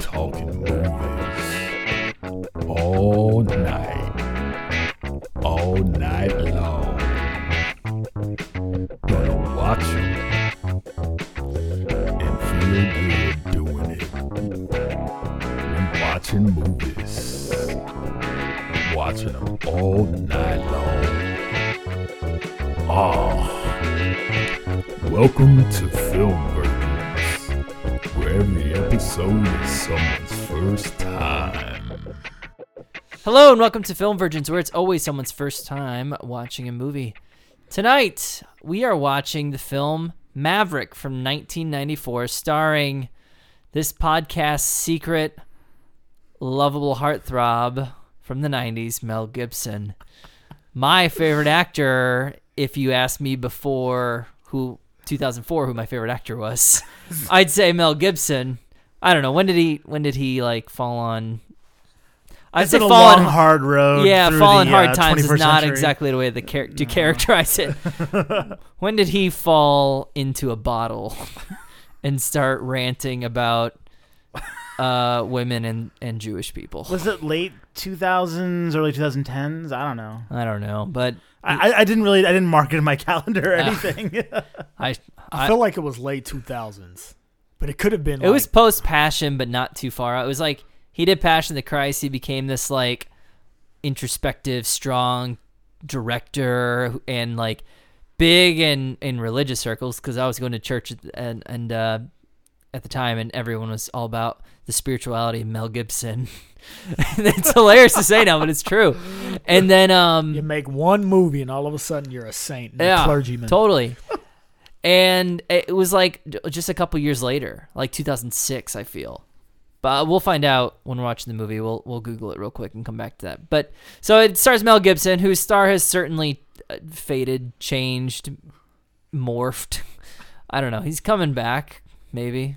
Talking movies. All night, all night long. Gonna watch 'em and feel good doing it. Watching movies, watching them all night welcome to Film Virgins, where every episode is someone's first time. Hello and welcome to Film Virgins, where it's always someone's first time watching a movie. Tonight, we are watching the film Maverick from 1994, starring this podcast's secret, lovable heartthrob from the 90s, Mel Gibson. My favorite actor, if you asked me before who 2004 who my favorite actor was, I'd say Mel Gibson. I don't know when did he when did he like fall on I'd It's say fall long, on hard road. yeah, fallen the, hard uh, times is not century. exactly the way the char- to characterize it. when did he fall into a bottle and start ranting about uh, women and, and Jewish people? Was it late 2000s, early 2010s? I don't know. I don't know, but I, I- I didn't really, I didn't mark it in my calendar or anything. I, I, I feel like it was late 2000s, but it could have been. it was post Passion, but not too far. out. It was like he did Passion of the Christ. He became this like introspective, strong director and like big in in religious circles because I was going to church and and uh, at the time, and everyone was all about the spirituality of Mel Gibson. it's hilarious to say now, but it's true. And then um, you make one movie and all of a sudden you're a saint, and yeah, a clergyman. Totally. and it was like just a couple years later, like 2006, I feel. But we'll find out when we're watching the movie. We'll we'll Google it real quick and come back to that. But so it stars Mel Gibson, whose star has certainly uh, faded, changed, morphed. I don't know. He's coming back, maybe.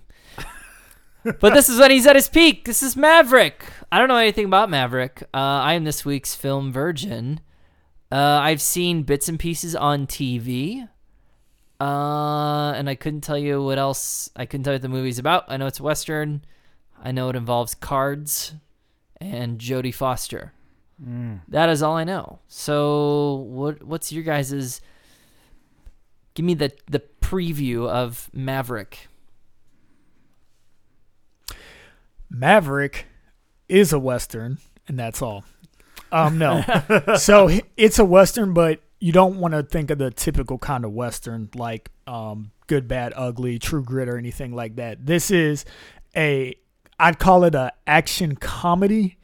But this is when he's at his peak. This is Maverick. I don't know anything about Maverick. Uh, I am this week's film virgin. Uh, I've seen bits and pieces on TV. Uh, and I couldn't tell you what else. I couldn't tell you what the movie's about. I know it's a western. I know it involves cards and Jodie Foster. That is all I know. So, what what's your guys's? Give me the the preview of Maverick. Maverick is a western, and that's all. Um, no. so it's a western, but you don't want to think of the typical kind of western like um, good, bad, ugly, True Grit, or anything like that. This is a, I'd call it a action comedy,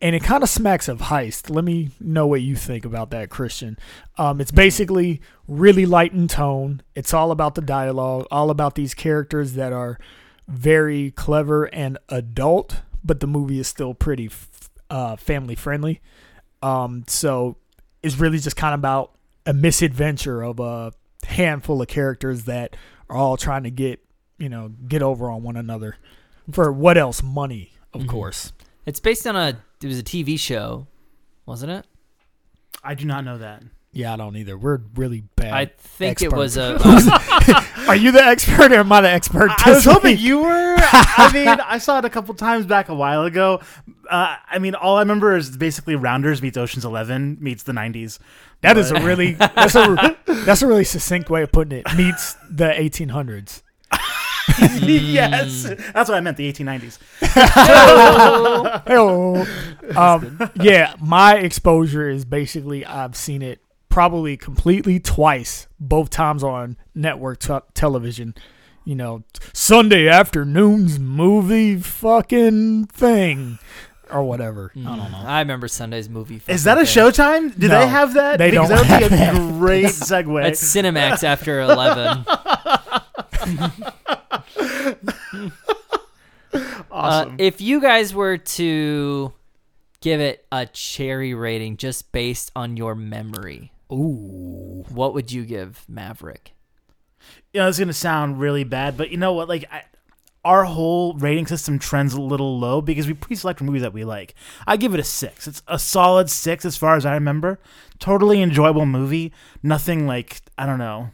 and it kind of smacks of heist. Let me know what you think about that, Christian. Um, it's basically really light in tone. It's all about the dialogue, all about these characters that are very clever and adult, but the movie is still pretty f- uh, family friendly. Um, so it's really just kind of about a misadventure of a handful of characters that are all trying to get you know get over on one another for what else money of Mhm. course It's based on a it was a TV show, wasn't it? I do not know that. yeah i don't either we're really bad I think it was a. are you the expert or am i the expert I, was hoping you were. I mean, I saw it a couple times back a while ago. Uh, I mean, all I remember is basically Rounders meets Ocean's Eleven meets the '90s. that is a really that's a that's a really succinct way of putting it meets the 1800s yes, that's what I meant. The 1890s. Hello. Um, yeah, my exposure is basically I've seen it probably completely twice, both times on network t- television. You know, Sunday afternoon's movie fucking thing or whatever. I don't know. I remember Sunday's movie. Is that a fucking thing. Showtime? Do No, they have that? they because don't that would be a that. great segue. That's Cinemax after eleven. awesome. Uh, if you guys were to give it a cherry rating just based on your memory, Ooh. what would you give Maverick? you know, it's gonna sound really bad, but you know what? Like, I, our whole rating system trends a little low because we pre-select movies that we like. I give it a six. It's a solid six as far as I remember. Totally enjoyable movie. Nothing like I don't know.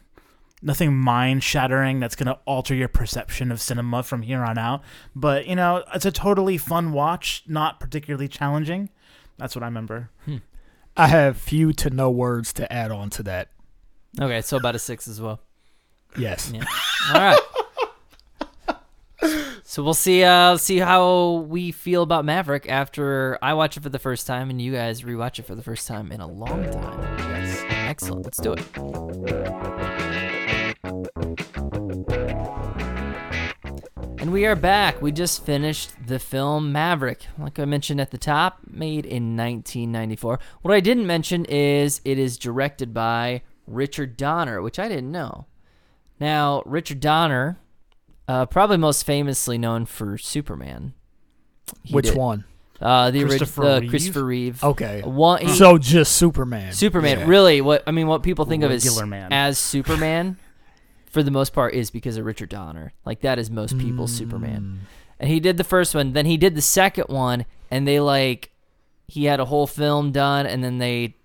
nothing mind shattering that's going to alter your perception of cinema from here on out. But you know, it's a totally fun watch, not particularly challenging. That's what I remember. Hmm. I have few to no words to add on to that. Okay, so about a six as well. Yes. Yeah. All right. So we'll see. Uh, see how we feel about Maverick after I watch it for the first time and you guys rewatch it for the first time in a long time. Yes. Excellent. Let's do it. We are back. We just finished the film Maverick. Like I mentioned at the top, made in 1994. What I didn't mention is it is directed by Richard Donner, which I didn't know. Now, Richard Donner, uh, probably most famously known for Superman. He Which did- one? Uh, the original Christopher the Reeve? Christopher Reeve. Okay. One, he- So just Superman. Superman. Yeah. Really, what I mean, what people think of as Regular man. as Superman, for the most part, is because of Richard Donner. Like that is most people's Mm. Superman. And he did the first one, then he did the second one, and they like he had a whole film done, and then they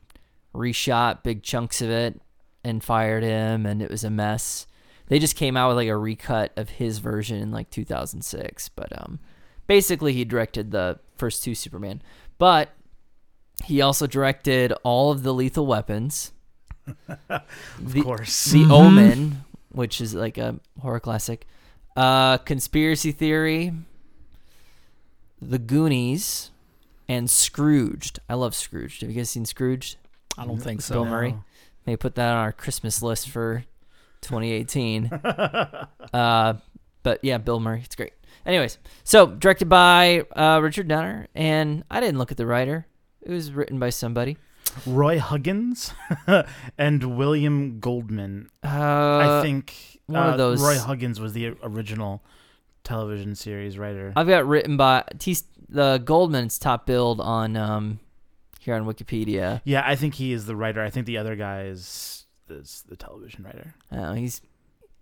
reshot big chunks of it and fired him, and it was a mess. They just came out with like a recut of his version in like 2006, but um, basically he directed the first two Superman, but he also directed all of the Lethal Weapons, Of the, course. the Mhm. Omen, which is like a horror classic, uh, Conspiracy Theory, The Goonies, and Scrooged. I love Scrooged. Have you guys seen Scrooged? I don't think so. Bill Murray. May put that on our Christmas list for 2018. uh, but yeah, Bill Murray. It's great. Anyways, so directed by uh, Richard Donner, and I didn't look at the writer. It was written by somebody. Roy Huggins and William Goldman. Uh, I think one of uh, those- Roy Huggins was the original television series writer. I've got written by T- the Goldman's top build on um, here on Wikipedia. yeah, I think he is the writer. I think the other guy is is the television writer. Uh, he's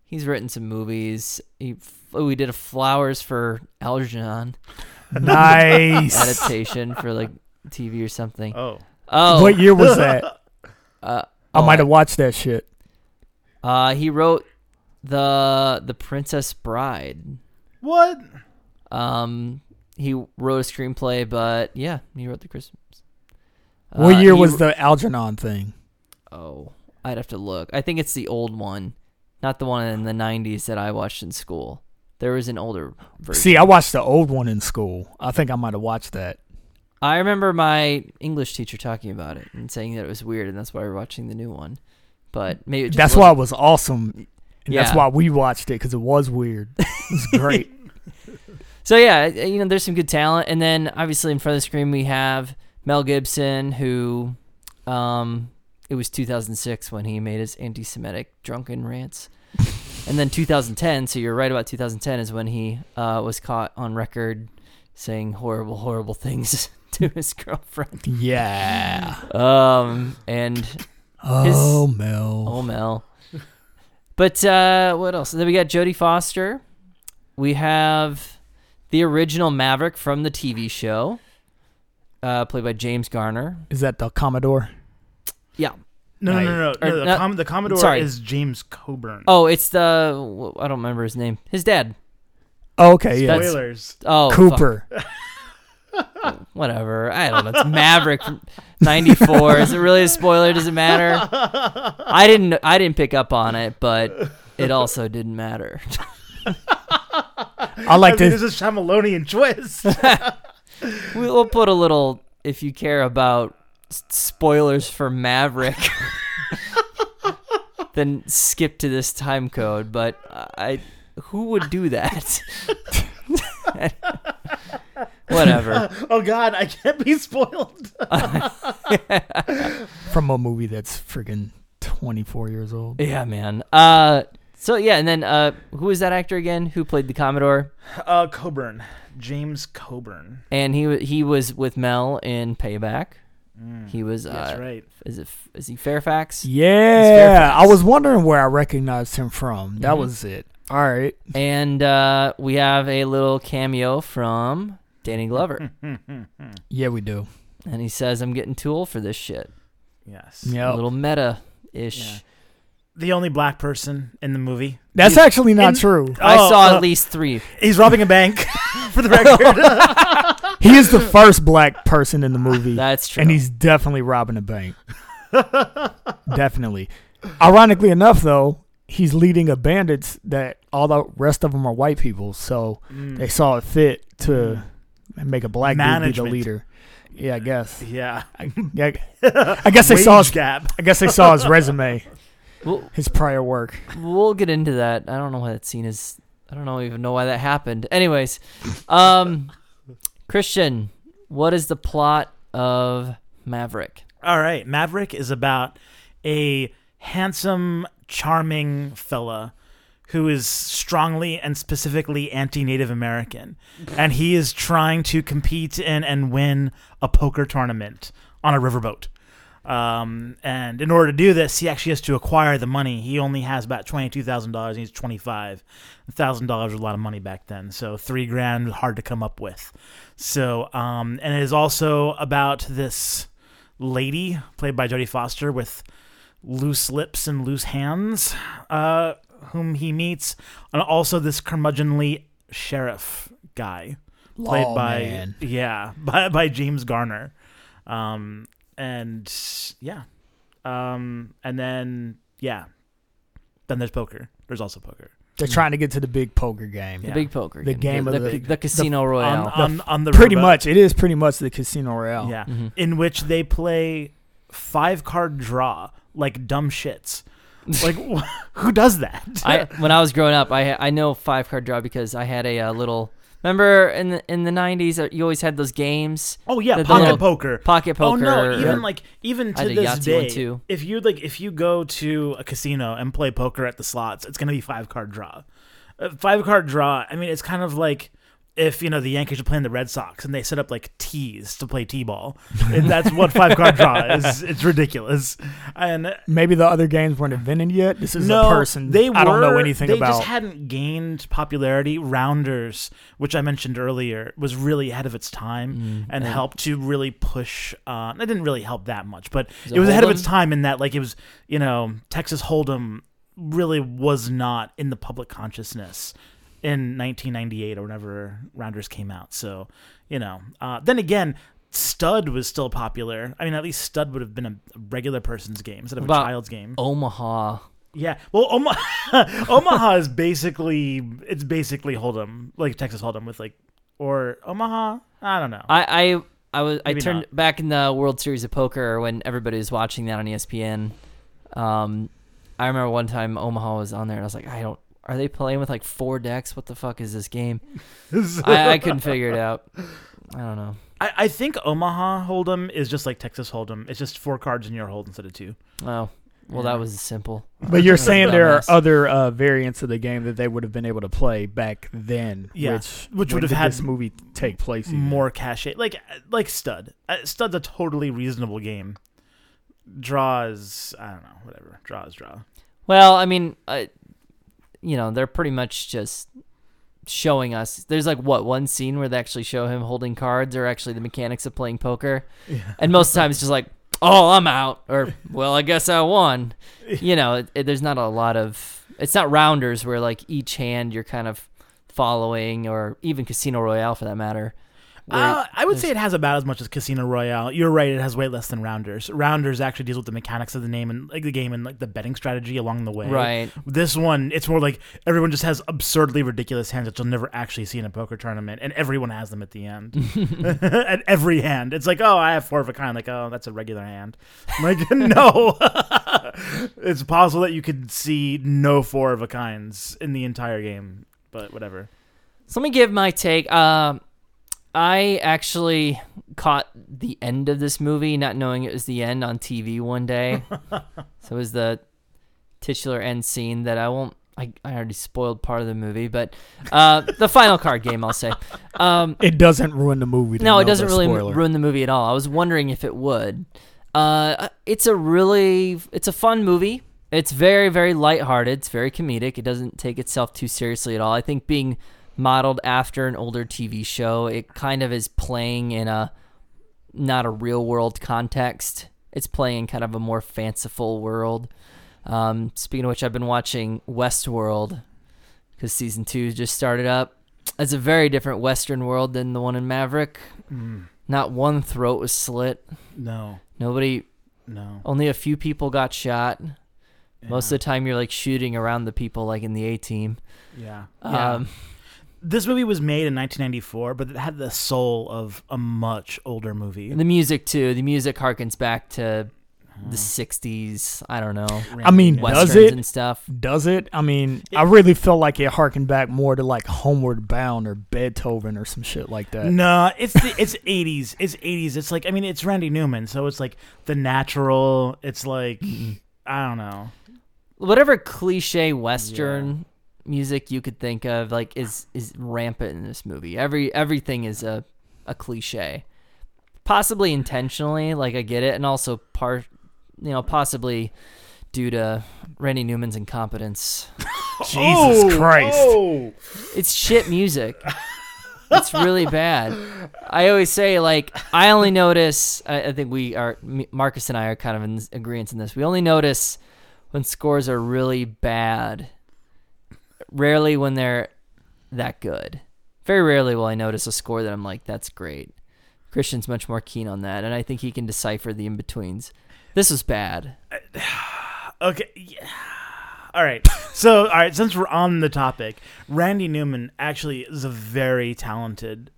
he's written some movies. He oh, we did a Flowers for Algernon Nice. adaptation for like TV or something. Oh, Oh, What year was that? Uh, I oh, might have watched that shit. Uh, he wrote the the Princess Bride. what? Um, he wrote a screenplay, but yeah, he wrote the Christmas. What Uh, year he was the Algernon thing? Oh, I'd have to look. I think it's the old one, not the one in the '90s that I watched in school. There was an older version. See, I watched the old one in school. I think I might have watched that. I remember my English teacher talking about it and saying that it was weird, and that's why we're watching the new one. But maybe it just That's why it was awesome. And that's why we watched it because it was weird. It was great. So yeah, you know, there's some good talent, and then obviously in front of the screen we have Mel Gibson, who, um, it was 2006 when he made his anti-Semitic drunken rants, and then 2010. So you're right about 2010 is when he uh, was caught on record saying horrible, horrible things to his girlfriend. yeah. Um, and Oh, Mel. Oh Mel. But uh, what else? Then we got Jodie Foster. We have the original Maverick from the TV show, uh, played by James Garner. Is that the Commodore? Yeah. No, no, no, no. Or no the, not- Com- the Commodore sorry. is James Coburn. Oh, it's the I don't remember his name. His dad. Oh, okay, yeah. That's- Spoilers. Oh, fuck. Cooper. Whatever. I don't know. It's Maverick from '94. Is it really a spoiler? Does it matter? I didn't. I didn't pick up on it, but it also didn't matter. I like I mean, to. This is Shyamalanian twist. We'll put a little, if you care about spoilers for Maverick, then skip to this time code. But I, who would do that? Whatever. oh God, I can't be spoiled. From a movie that's friggin' 24 years old. Yeah, man. Uh, so yeah, and then uh, who is that actor again? Who played the Commodore? Uh, Coburn, James Coburn. And he he was with Mel in Payback. Mm, He was. that's Uh, right. Is it? Is he Fairfax? Yeah. Fairfax. I was wondering where I recognized him from. That Mhm. was it. All right. And uh, we have a little cameo from Danny Glover. Yeah, we do. And he says, I'm getting too old for this shit. yes. Yeah. A little meta ish. Yeah. the only black person in the movie. That's He's- actually not in- true. I Oh, saw uh, at least three. He's robbing a bank, for the record. He is the first black person in the movie. That's true. and he's definitely robbing a bank. definitely. Ironically enough, though, he's leading a bandits that all the rest of them are white people. So Mm. they saw it fit to make a black dude be the leader. Yeah, I guess. yeah. Yeah, I guess they Wage saw his. gap. I guess they saw his resume, We'll, his prior work. we'll get into that. I don't know why that scene is. I don't know even know why that happened. Anyways, um, Christian, what is the plot of Maverick? All right, Maverick is about a handsome, charming fella who is strongly and specifically anti-Native American, and he is trying to compete in and win a poker tournament on a riverboat. Um, and in order to do this, he actually has to acquire the money. He only has about twenty-two thousand dollars. He's twenty-five thousand dollars was a lot of money back then, so three grand hard to come up with. So, um, and it is also about this lady played by Jodie Foster with loose lips and loose hands, uh, whom he meets, and also this curmudgeonly sheriff guy played Law by man. yeah by by James Garner, um, and yeah, um, and then yeah, then there's poker. There's also poker They're trying to get to the big poker game. The Yeah. big poker, The game the, of the, the- the Casino on Royale. on, on the Pretty riverboat. much, it is pretty much the Casino Royale. yeah, Mhm. in which they play five card draw like dumb shits. Like wh- who does that? I when I was growing up, I I know five card draw because I had a, uh little. Remember in the in the nineties, you always had those games, oh yeah, the- the pocket poker. pocket poker. Oh no! Even like even to this day, too. if you like, if you go to a casino and play poker at the slots, it's gonna be five card draw. Uh, five card draw. I mean, it's kind of like if you know the Yankees are playing the Red Sox and they set up like tees to play t-ball. and that's what five card draw is. It's ridiculous. And Maybe the other games weren't invented yet. This is no, a person they I don't know anything they about. They just hadn't gained popularity. Rounders, which I mentioned earlier, was really ahead of its time Mm, and yeah. helped to really push. Uh, it didn't really help that much, but Is it was ahead of its time in that, like, it was you know Texas Hold'em really was not in the public consciousness in 1998 or whenever Rounders came out. So you know, uh, then again. Stud was still popular. I mean, at least Stud would have been a regular person's game instead of About- a child's game. Omaha. Yeah. Well, Omaha, Omaha is basically it's basically Hold'em, like Texas Hold'em with like or Omaha. I don't know. I I I was I turned not. back in the World Series of Poker when everybody was watching that on ESPN. Um, I remember one time Omaha was on there and I was like, I don't. Are they playing with like four decks? What the fuck is this game? I, I couldn't figure it out. I don't know. I, I think Omaha Hold'em is just like Texas Hold'em. It's just four cards in your hold instead of two. Oh, well, Yeah. that was simple. But you're saying there are other uh, variants of the game that they would have been able to play back then. Yeah, which which when would have did had this movie take place. even? More cachet, like like Stud. Uh, Stud's a totally reasonable game. Draws, I don't know, whatever. Draws, draw. Well, I mean, uh, you know, they're pretty much just showing us. There's like what one scene where they actually show him holding cards, or actually the mechanics of playing poker, yeah. and most times it's just like, "Oh, I'm out," or "Well, I guess I won." You know, it, it, there's not a lot of. It's not rounders where like each hand you're kind of following, or even Casino Royale for that matter. Uh, I would say it has about as much as Casino Royale. You're right; it has way less than Rounders. Rounders actually deals with the mechanics of the name and like the game and like the betting strategy along the way. Right. This one, it's more like everyone just has absurdly ridiculous hands that you'll never actually see in a poker tournament, and everyone has them at the end. at every hand, it's like, oh, I have four of a kind. Like, oh, that's a regular hand. I'm like, no, it's possible that you could see no four of a kinds in the entire game, but whatever. So let me give my take. Um, I actually caught the end of this movie, not knowing it was the end on TV one day. so it was the titular end scene that I won't. I, I already spoiled part of the movie, but uh, the final card game, I'll say. Um, It doesn't ruin the movie. no, it doesn't really spoiler. ruin the movie at all. I was wondering if it would. Uh, it's a really, it's a fun movie. It's very, very lighthearted. It's very comedic. It doesn't take itself too seriously at all. I think being modeled after an older TV show, it kind of is playing in a not a real world context. It's playing in kind of a more fanciful world. Um, speaking of which, I've been watching Westworld because season two just started up. It's a very different Western world than the one in Maverick. Mm, Not one throat was slit. no, Nobody, no. only a few people got shot. Most of the time, you're like shooting around the people, like in the A Team. yeah. yeah. This movie was made in 1994, but it had the soul of a much older movie. the music too. The music harkens back to the '60s. I don't know, I mean, Randy Does it? and stuff. Does it? I mean, I really feel like it harkened back more to like Homeward Bound or Beethoven or some shit like that. No, it's the, it's 80s. It's 80s. It's like I mean, it's Randy Newman, so it's like the natural. It's like mm-hmm. I don't know. Whatever cliche western music you could think of, like is is rampant in this movie. Every everything is a a cliche, possibly intentionally. Like I get it, and also part, you know, possibly due to Randy Newman's incompetence. Jesus oh, Christ. Oh, It's shit music. it's really bad. I always say like I only notice. I, I think we are Marcus and I are kind of in agreement in this. We only notice when scores are really bad. Rarely when they're that good. Very rarely will I notice a score that I'm like, "That's great." Christian's much more keen on that, and I think he can decipher the in betweens. This was bad. Okay. Yeah. All right. So, all right, since we're on the topic, Randy Newman actually is a very talented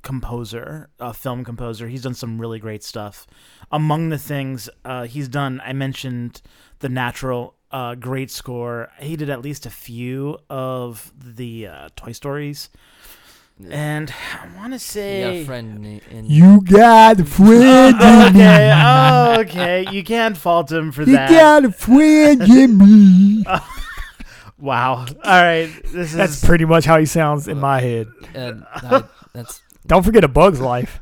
composer, a film composer. He's done some really great stuff. Among the things uh, he's done, I mentioned The Natural, uh, great score. He did at least a few of the uh, Toy Stories. And I want to You got say. friend in, in You got a friend in me. okay, oh, okay. You can't fault him for You that. You got a friend in me. Wow. All right. This is That's pretty much how he sounds in my head. and I, that's Don't forget A Bug's Life.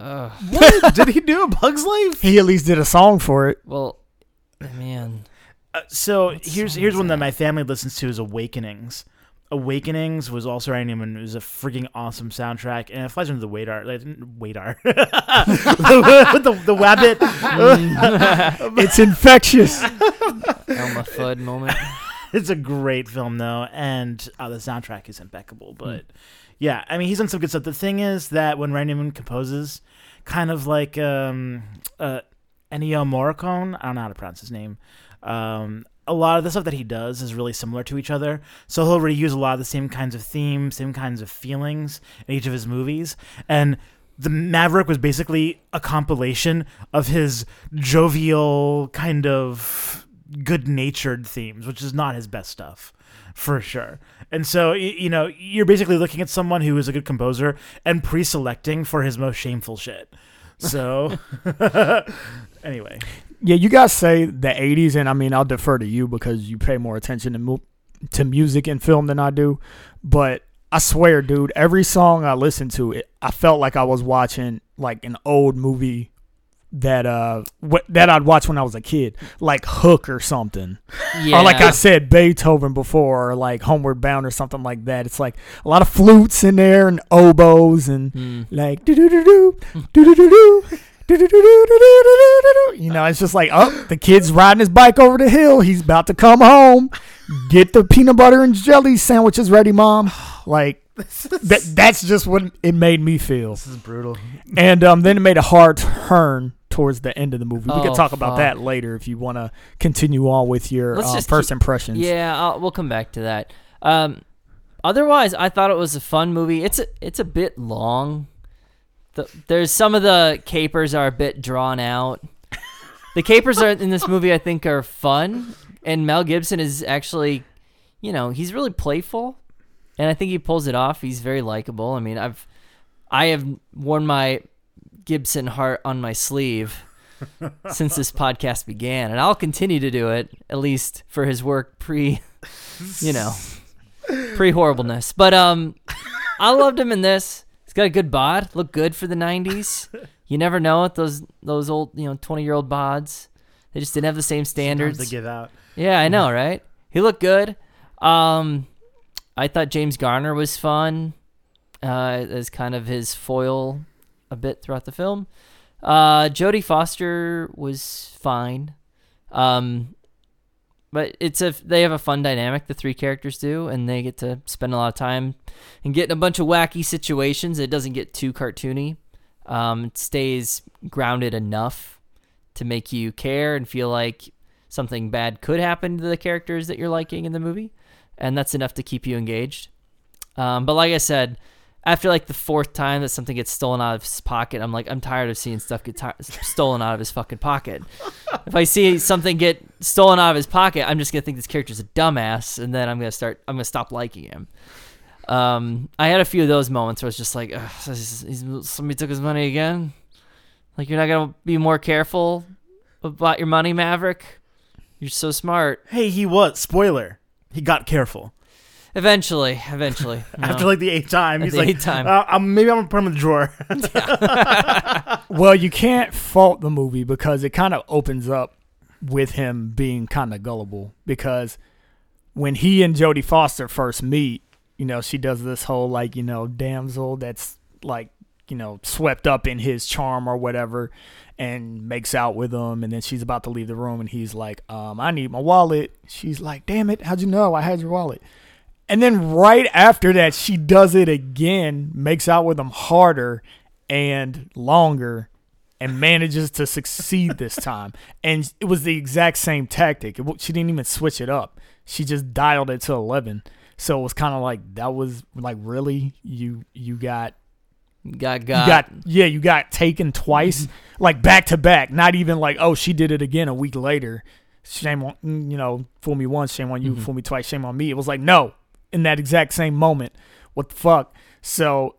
uh, what did he do? A Bug's Life? He at least did a song for it. well, man. Uh, so What here's here's one that that? my family listens to is Awakenings. Awakenings was also Randy Newman. It was a freaking awesome soundtrack, and it flies under the radar. Like, radar. the, the, the wabbit. It's infectious. Elmer Fudd moment. it's a great film though, and uh, the soundtrack is impeccable. But yeah, I mean, he's done some good stuff. The thing is that when Randy Newman composes, kind of like um, uh, Ennio Morricone, I don't know how to pronounce his name. Um, a lot of the stuff that he does is really similar to each other. So he'll reuse a lot of the same kinds of themes, same kinds of feelings in each of his movies. And the Maverick was basically a compilation of his jovial, kind of good natured themes, which is not his best stuff for sure. And so, you know, you're basically looking at someone who is a good composer and pre selecting for his most shameful shit. So, anyway. Yeah, you guys say the '80s, and I mean, I'll defer to you because you pay more attention to mu- to music and film than I do. But I swear, dude, every song I listened to, it, I felt like I was watching like an old movie that uh that I'd watch when I was a kid, like Hook or something, Yeah. or like I said Beethoven before, or like Homeward Bound or something like that. It's like a lot of flutes in there and oboes and Hmm. like do do do do do do do do. You know, it's just like, oh, the kid's riding his bike over the hill. He's about to come home. Get the peanut butter and jelly sandwiches ready, mom. Like that. That's just what it made me feel. This is brutal. And um, then it made a hard turn towards the end of the movie. We Oh, could talk about that later if you want to continue on with your uh, first keep- impressions. Yeah, I'll, we'll come back to that. Um, otherwise, I thought it was a fun movie. It's a it's a bit long. The, there's some of the capers are a bit drawn out. The capers are in this movie, I think, are fun, and Mel Gibson is actually, you know, he's really playful, and I think he pulls it off. He's very likable. I mean, I've I have worn my Gibson heart on my sleeve since this podcast began, and I'll continue to do it at least for his work pre, you know, pre horribleness. But um, I loved him in this. He's got a good bod, look good for the '90s. You never know with those those old you know 20 year old bods. They just didn't have the same standards. to give out. Yeah, I know, right? He looked good. Um, I thought James Garner was fun uh, as kind of his foil a bit throughout the film. Uh, Jodie Foster was fine. Um, but it's a they have a fun dynamic. The three characters do, and they get to spend a lot of time and get in a bunch of wacky situations. It doesn't get too cartoony. Um, it stays grounded enough to make you care and feel like something bad could happen to the characters that you're liking in the movie, and that's enough to keep you engaged. Um, but like I said, after like the fourth time that something gets stolen out of his pocket, I'm like, I'm tired of seeing stuff get ti- stolen out of his fucking pocket. if I see something get stolen out of his pocket, I'm just gonna think this character's a dumbass, and then I'm gonna start, I'm gonna stop liking him. Um, I had a few of those moments where it's just like, "Ugh, this he's- somebody took his money again. Like you're not gonna be more careful about your money, Maverick. You're so smart. Hey, he was spoiler. He got careful Eventually, eventually. you after like the eighth time. At He's the like, eighth time. Uh, um, maybe I'm gonna put him in the drawer. Well, you can't fault the movie because it kind of opens up with him being kind of gullible. Because when he and Jodie Foster first meet, you know, she does this whole like, you know, damsel that's like, you know, swept up in his charm or whatever and makes out with him and then she's about to leave the room and he's like, um, I need my wallet. She's like, Damn it, how'd you know I had your wallet? And then right after that, she does it again, makes out with him harder and longer, and manages to succeed this time. And it was the exact same tactic. It, she didn't even switch it up. She just dialed it to eleven. So it was kind of like that was like really you you got got you got. got yeah you got taken twice mm-hmm. like back to back. Not even like oh she did it again a week later. Shame on you know fool me once, shame on you, mm-hmm. fool me twice, shame on me. It was like no in that exact same moment. What the fuck? So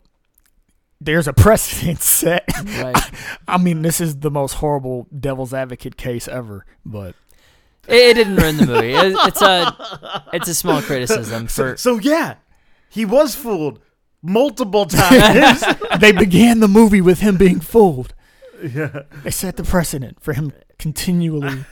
there's a precedent set. right. I mean, this is the most horrible devil's advocate case ever, but It, it didn't ruin the movie. It- it's a it's a small criticism for so yeah, he was fooled multiple times. they began the movie with him being fooled. yeah. They set the precedent for him continually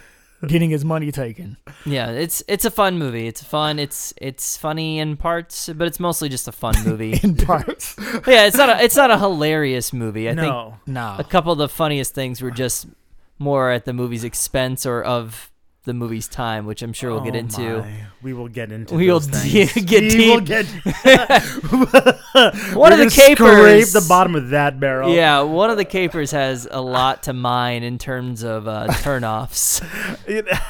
getting his money taken. yeah. It's it's a fun movie. It's fun. It's it's funny in parts, but it's mostly just a fun movie. In parts. yeah, it's not a it's not a hilarious movie. I think no. A couple of the funniest things were just more at the movie's expense or of the movie's time, which I'm sure we'll get Oh into. my. We will get into. We will those de- get we will get. One We're of the gonna Scrape the bottom of that barrel. Yeah, one of the capers has a lot to mine in terms of uh, turnoffs.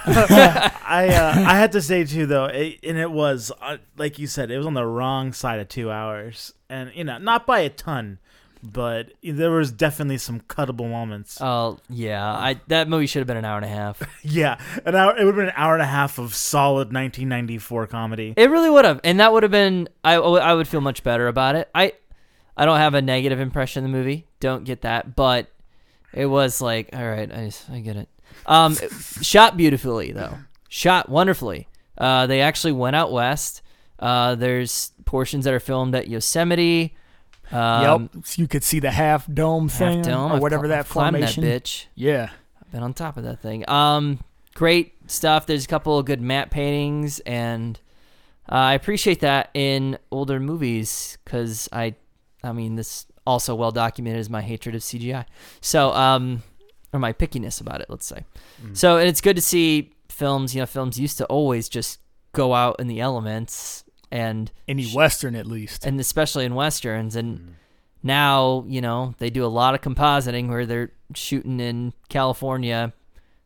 I uh, I had to say too though, it, and it was uh, like you said, it was on the wrong side of two hours, and you know, not by a ton, but there was definitely some cuttable moments. Oh yeah, I that movie should have been an hour and a half. yeah, an hour. It would have been an hour and a half of solid 1994 comedy. It really would have, and that would have been. I I would feel much better about it. I I don't have a negative impression of the movie. Don't get that, but it was like, all right, I I get it. Um, shot beautifully though, shot wonderfully. Uh, they actually went out west. Uh, there's portions that are filmed at Yosemite. Um, yep. So you could see the half dome thing Half Dome, or I've whatever cl- that formation. That bitch. Yeah. I've been on top of that thing. Um, great stuff. There's a couple of good matte paintings, and uh, I appreciate that in older movies because I, I mean, this also well documented is my hatred of CGI. So, um, or my pickiness about it, let's say. So, and it's good to see films. You know, films used to always just go out in the elements and Any western at least. and especially in westerns and now you know they do a lot of compositing where they're shooting in california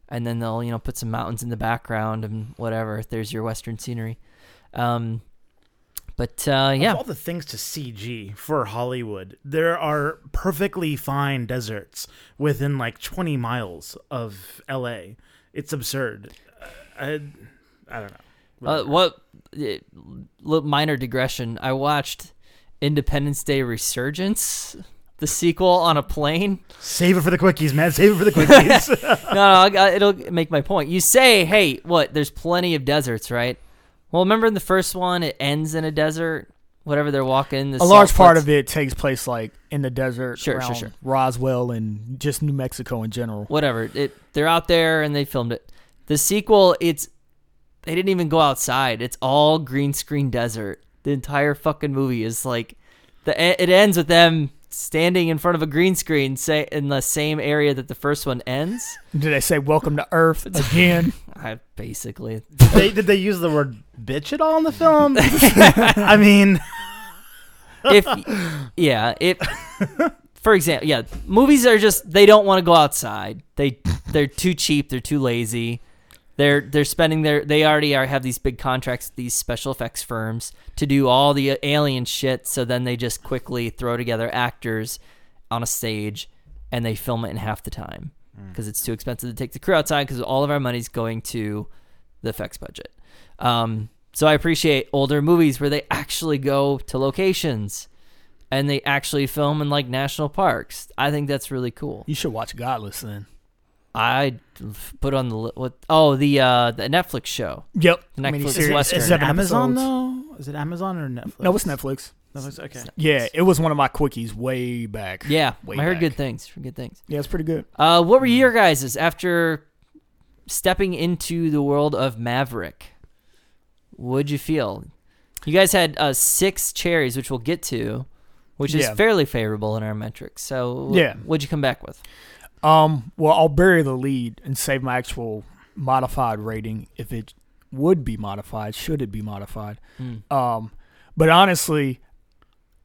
and then they'll you know put some mountains in the background and whatever there's your western scenery um but uh Of yeah all the things to CG for Hollywood, there are perfectly fine deserts within like 20 miles of LA. It's absurd. I, I don't know. Uh, what uh, little minor digression i watched independence day resurgence the sequel on a plane Save it for the quickies, man. Save it for the quickies. no, no, it'll make my point. You say, hey, what? There's plenty of deserts, right? Well, remember in the first one, it ends in a desert. Whatever they're walking, the a large part of it takes place like in the desert Sure, sure, sure. Roswell and just New Mexico in general. whatever. It they're out there and they filmed it. The sequel, it's they didn't even go outside. It's all green screen desert. The entire fucking movie is like the it ends with them standing in front of a green screen, say in the same area that the first one ends. Did they say "Welcome to Earth" again? I basically. Did they, did they use the word bitch at all in the film? I mean, if yeah, if for example, yeah, movies are just they don't want to go outside. They they're too cheap, they're too lazy. They're they're spending their they already are have these big contracts with these special effects firms to do all the alien shit, so then they just quickly throw together actors on a stage and they film it in half the time because it's too expensive to take the crew outside because all of our money's going to the effects budget. Um, so I appreciate older movies where they actually go to locations and they actually film in like national parks. I think that's really cool. You should watch Godless then. I put on the what? Oh, the uh, the Netflix show. Yep. Netflix Miniseries. Western. is it Seven Amazon episodes. though? Is it Amazon or Netflix? No, it's Netflix. Netflix. Okay. Yeah, it was one of my quickies way back. Yeah, Way I heard back. good things. Heard Good things. Yeah, it's pretty good. Uh, what were your guys's after stepping into the world of Maverick? What'd you feel? You guys had uh, six cherries, which we'll get to, which is Yeah. fairly favorable in our metrics. So, wh- Yeah. what'd you come back with? Um, well, I'll bury the lead and save my actual modified rating if it would be modified. Should it be modified? Mm. Um, but honestly,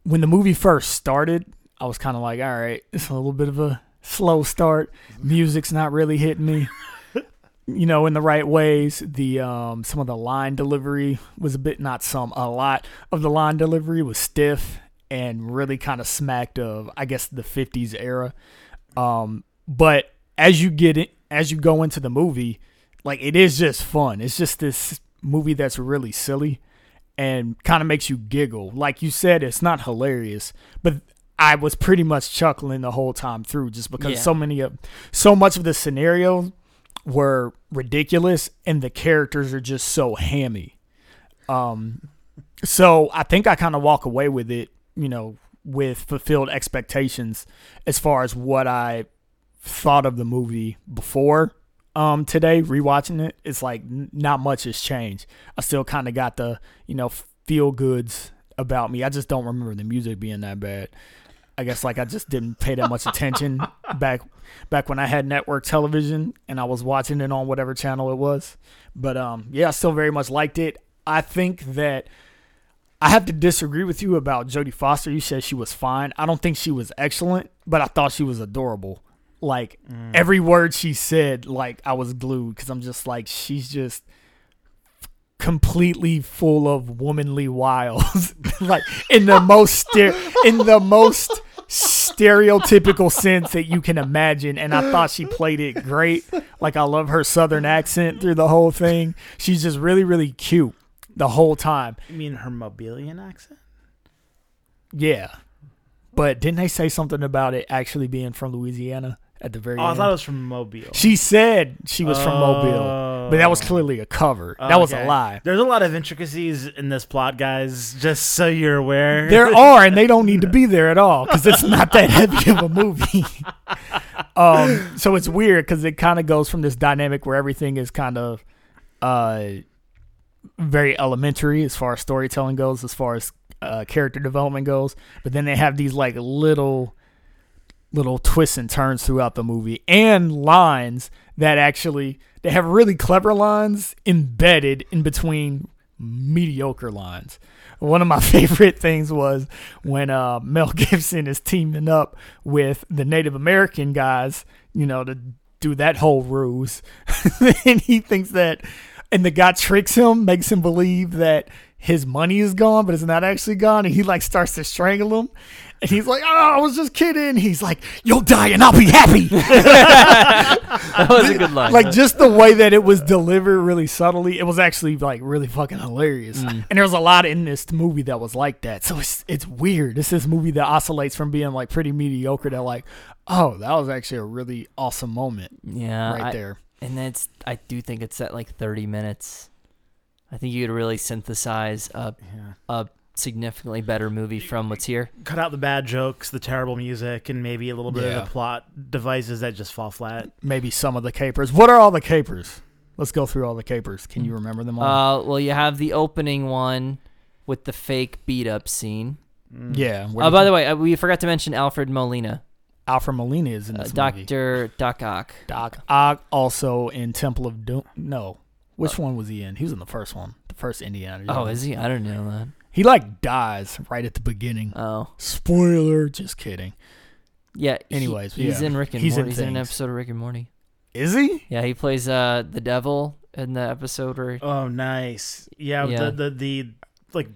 when the movie first started, I was kind of like, all right, it's a little bit of a slow start. Music's not really hitting me, you know, in the right ways. The um, some of the line delivery was a bit, not some, a lot of the line delivery was stiff and really kind of smacked of, I guess, the '50s era. Um, but as you get it, as you go into the movie, like it is just fun. It's just this movie that's really silly and kind of makes you giggle. Like you said, it's not hilarious, but I was pretty much chuckling the whole time through just because Yeah. so many of so much of the scenarios were ridiculous and the characters are just so hammy. Um so I think I kind of walk away with it, you know, with fulfilled expectations as far as what I thought of the movie before um today rewatching it it's like n- not much has changed i still kind of got the you know feel goods about me i just don't remember the music being that bad i guess like i just didn't pay that much attention back back when i had network television and i was watching it on whatever channel it was but um yeah i still very much liked it i think that I have to disagree with you about Jodie Foster. You said she was fine. I don't think she was excellent, but I thought she was adorable. Like mm. every word she said, like I was glued because I'm just like she's just completely full of womanly wiles, like in the most in the most stereotypical sense that you can imagine. And I thought she played it great. Like I love her southern accent through the whole thing. She's just really really cute the whole time. You mean her Mobilian accent? Yeah. But didn't they say something about it actually being from Louisiana at the very Oh, I thought it was from Mobile. she said she was from Mobile, Oh. but that was clearly a cover. that was a Okay. lie. There's a lot of intricacies in this plot, guys. Just so you're aware. There are, and they don't need to be there at all because it's not that heavy of a movie. um, so it's weird because it kind of goes from this dynamic where everything is kind of uh, very elementary as far as storytelling goes, as far as uh, character development goes, but then they have these like little little twists and turns throughout the movie and lines that actually they have really clever lines embedded in between mediocre lines. One of my favorite things was when uh, Mel Gibson is teaming up with the Native American guys, you know, to do that whole ruse. and he thinks that, and the guy tricks him, makes him believe that his money is gone, but it's not actually gone. And he like starts to strangle him. And he's like, oh, I was just kidding. He's like, you'll die and I'll be happy. That was a good line. like just the way that it was delivered really subtly it was actually like really fucking hilarious mm. and there was a lot in this movie that was like that so it's it's weird this is a movie that oscillates from being like pretty mediocre to like oh that was actually a really awesome moment yeah, right I- there and then it's I do think it's at like 30 minutes. I think you could really synthesize a Yeah. a significantly better movie from what's here. Cut out the bad jokes, the terrible music, and maybe a little bit Yeah. of the plot devices that just fall flat. maybe some of the capers what are all the capers let's go through all the capers can you remember them all Uh, well, you have the opening one with the fake beat up scene. Yeah. what Oh, do by the way, uh, we forgot to mention Alfred Molina. Alfred Molina is in uh, this movie. Doctor Doc Ock. Doc Ock also in Temple of Doom. No, which one was he in? He was in the first one, the first Indiana. Oh, is he? I don't know that. He like dies right at the beginning. Oh, Spoiler. Just kidding. yeah. he- Anyways, he's yeah. in Rick and He's in Morty. He's in an episode of Rick and Morty. Is he? Yeah, he plays uh the devil in the episode where Oh, nice. Yeah, Yeah. The, the the like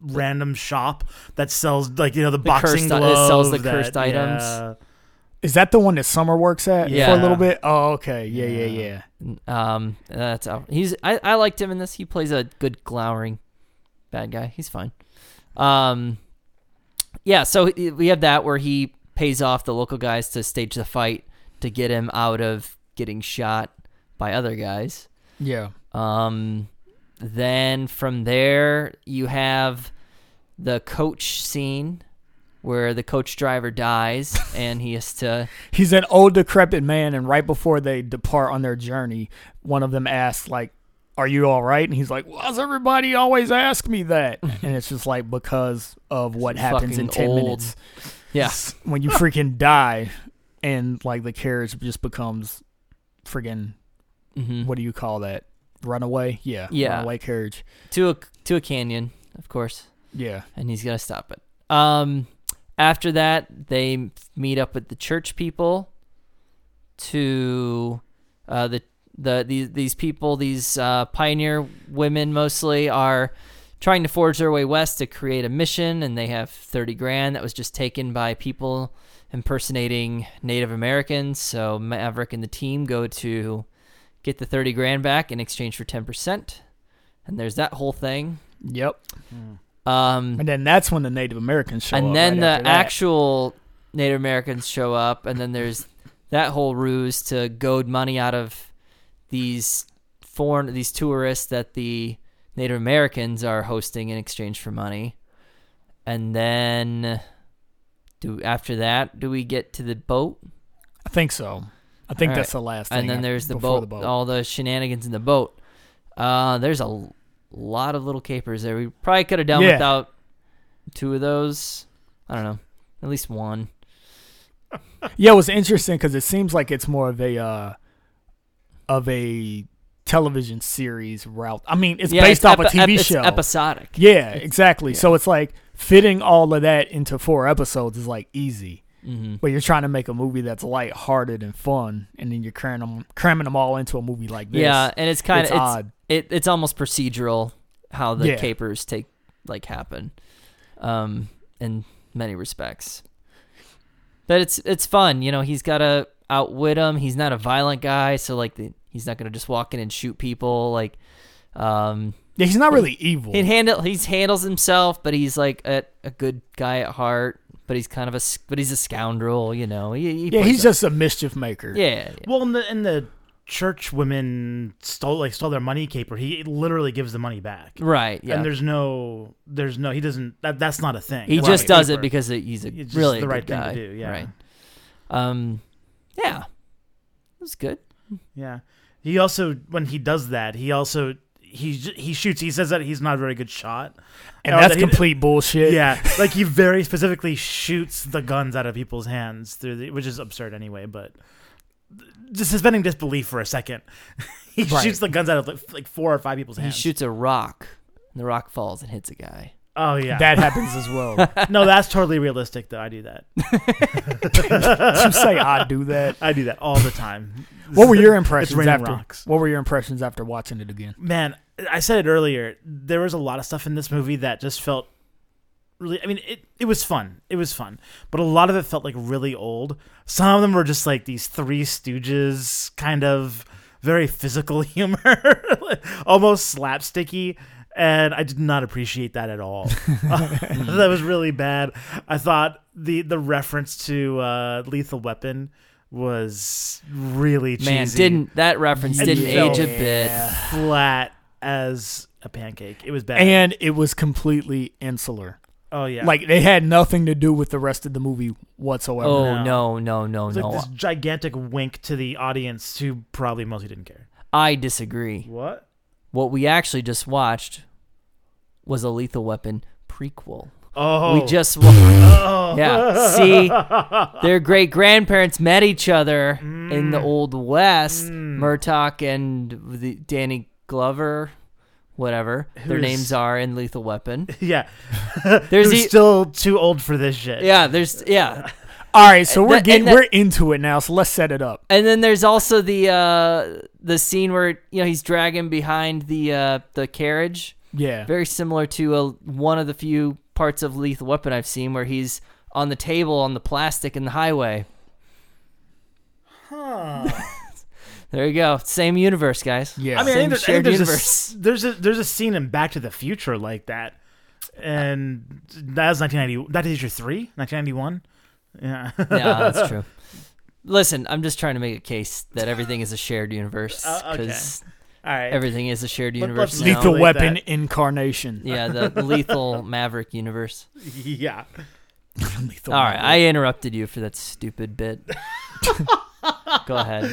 random shop that sells like you know the, The boxing cursed- it glove sells the that- cursed items. yeah. Is that the one that Summer works at for a little bit? Oh, okay. Yeah, yeah, Yeah. yeah. Um, that's Al- he's I, I liked him in this. He plays a good glowering bad guy. He's fine. Um, yeah. So we have that where he pays off the local guys to stage the fight to get him out of getting shot by other guys. Yeah. Um, then from there you have the coach scene where the coach driver dies and he has to He's an old decrepit man, and right before they depart on their journey, one of them asks, like, "Are you all right?" And he's like, "Why does everybody always ask me that?" and it's just like because of what happens in ten old. minutes yeah when you freaking die, and like the carriage just becomes freaking hmm what do you call that? Runaway? Yeah. Yeah. Runaway carriage. to a to a canyon, of course, Yeah. and he's gonna stop it. Um, after that, they meet up with the church people to uh, the the these these people, these uh, pioneer women mostly are trying to forge their way west to create a mission, and they have thirty grand that was just taken by people impersonating Native Americans. So Maverick and the team go to get the thirty grand back in exchange for ten percent, and there's that whole thing. Yep. Um, And then that's when the Native Americans show and up. And then right the actual Native Americans show up, and then there's that whole ruse to goad money out of these foreign these tourists that the Native Americans are hosting in exchange for money. And then do after that do we get to the boat? I think so. I think All that's the last thing. and then there's the before boat, all the shenanigans in the boat. Uh, there's a lot of little capers there. We probably could have done Yeah. without two of those. I don't know, at least one. Yeah, it was interesting because it seems like it's more of a uh, of a television series route. I mean, it's Yeah, based off a TV ep- it's show. episodic. yeah, exactly. Yeah. So it's like fitting all of that into four episodes is like easy. hmm But you're trying to make a movie that's lighthearted and fun, and then you're cramming them, cramming them all into a movie like this. Yeah, and it's kind of it's, odd. it, it's almost procedural how the Yeah. capers take like happen, um, in many respects. But it's it's fun, you know. He's got to outwit him. He's not a violent guy, so like the, he's not gonna just walk in and shoot people. Like, um, Yeah, he's not really evil. he handle he handles himself, but he's like a, a good guy at heart. But he's kind of a s- but he's a scoundrel, you know. He, he yeah, he's a- just a mischief maker. yeah, yeah. Well, and the and the church women stole like stole their money caper. He literally gives the money back. right. Yeah, And there's no, there's no, he doesn't. That, that's not a thing. He That's just not a does it because it, he's a It's just really the a right good thing to guy. do, yeah. Right. Um. Yeah. It was good. Yeah. He also, when he does that, he also he he shoots. He says that he's not a very good shot, and Or that's that he- complete bullshit. Yeah, like he very specifically shoots the guns out of people's hands through the, which is absurd anyway. But just suspending disbelief for a second, he Right. shoots the guns out of like, like four or five people's hands. He shoots a rock, and the rock falls and hits a guy. Oh yeah, that happens as well. no, that's totally realistic though. I do that. you say I do that. I do that all the time. What were your impressions raining after? rocks. What were your impressions after watching it again? man i said it earlier there was a lot of stuff in this movie that just felt really i mean it, it was fun it was fun but a lot of it felt like really old some of them were just like these three stooges kind of very physical humor almost slapsticky and i did not appreciate that at all that was really bad i thought the the reference to uh lethal weapon was really cheesy Man, didn't that reference It didn't age a bit? flat as a pancake. It was bad. And it was completely insular. oh yeah, Like they had nothing to do with the rest of the movie whatsoever. Oh No. no, no, no, it was no! like this gigantic wink to the audience who probably mostly didn't care. I disagree. What? What we actually just watched was a Lethal Weapon prequel. Oh, We just wa- Oh. yeah. See, their great grandparents met each other in the old west. Mm. Murtaugh and the Danny Glover, whatever their names are in Lethal Weapon. yeah. There's Who's e- still too old for this shit. Yeah, there's yeah, All right, so we're that- getting and that- we're into it now. So let's set it up. and then there's also the uh the scene where you know he's dragging behind the uh the carriage. Yeah. Very similar to a, one of the few parts of Lethal Weapon I've seen where he's on the table on the plastic in the highway. Huh. There you go. Same universe, guys. Yeah. I mean, I Same think, there- I think shared there's, a, universe. s- there's a there's a scene in Back to the Future like that, and that was 1990. That is your three, 1991. Yeah. yeah, that's true. Listen, I'm just trying to make a case that everything is a shared universe Uh, okay. because All right. everything is a shared universe. let's. Lethal like Weapon that. incarnation. Yeah, the lethal Maverick universe. yeah. Lethal All right, Weapon. I interrupted you for that stupid bit. Go ahead.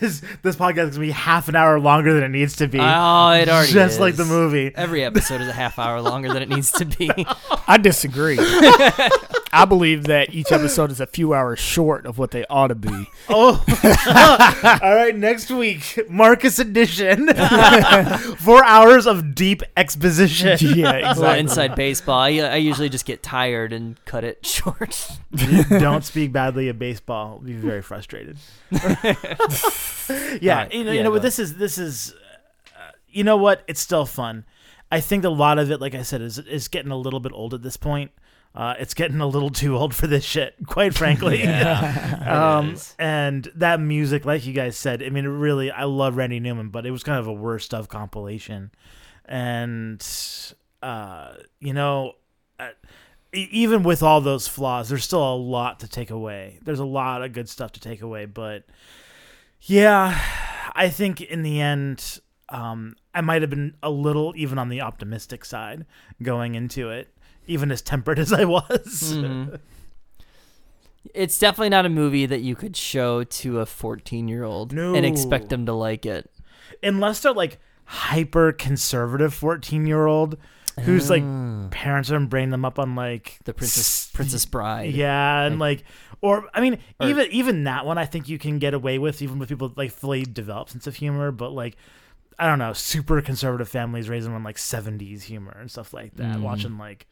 This, this podcast is gonna be half an hour longer than it needs to be. Oh, it already just is. like the movie. Every episode is a half hour longer than it needs to be. I disagree. I believe that each episode is a few hours short of what they ought to be. Oh, all right. Next week, Marcus edition. Four hours of deep exposition. Yeah, Well, exactly. inside baseball, I, I usually just get tired and cut it short. Don't speak badly of baseball. I'll be very frustrated. yeah, Alright, you know, yeah, you know, but this is this is, uh, you know what? It's still fun. I think a lot of it, like I said, is is getting a little bit old at this point. Uh, it's getting a little too old for this shit, quite frankly. um, and that music, like you guys said, I mean, it really, I love Randy Newman, but it was kind of a worst of compilation, and uh, you know, uh, e- even with all those flaws, there's still a lot to take away. There's a lot of good stuff to take away, but yeah, I think in the end, um, I might have been a little even on the optimistic side going into it, even as tempered as I was. Mhm. It's definitely not a movie that you could show to a 14 year old No. and expect them to like it. Unless they're like hyper conservative 14 year old whose like parents are bringing them up on like The Princess s- Princess Bride. Yeah, and like, or I mean, Or- even even that one, I think you can get away with, even with people like fully developed sense of humor. But like, I don't know, super conservative families raising on like '70s humor and stuff like that. Mm. Watching like,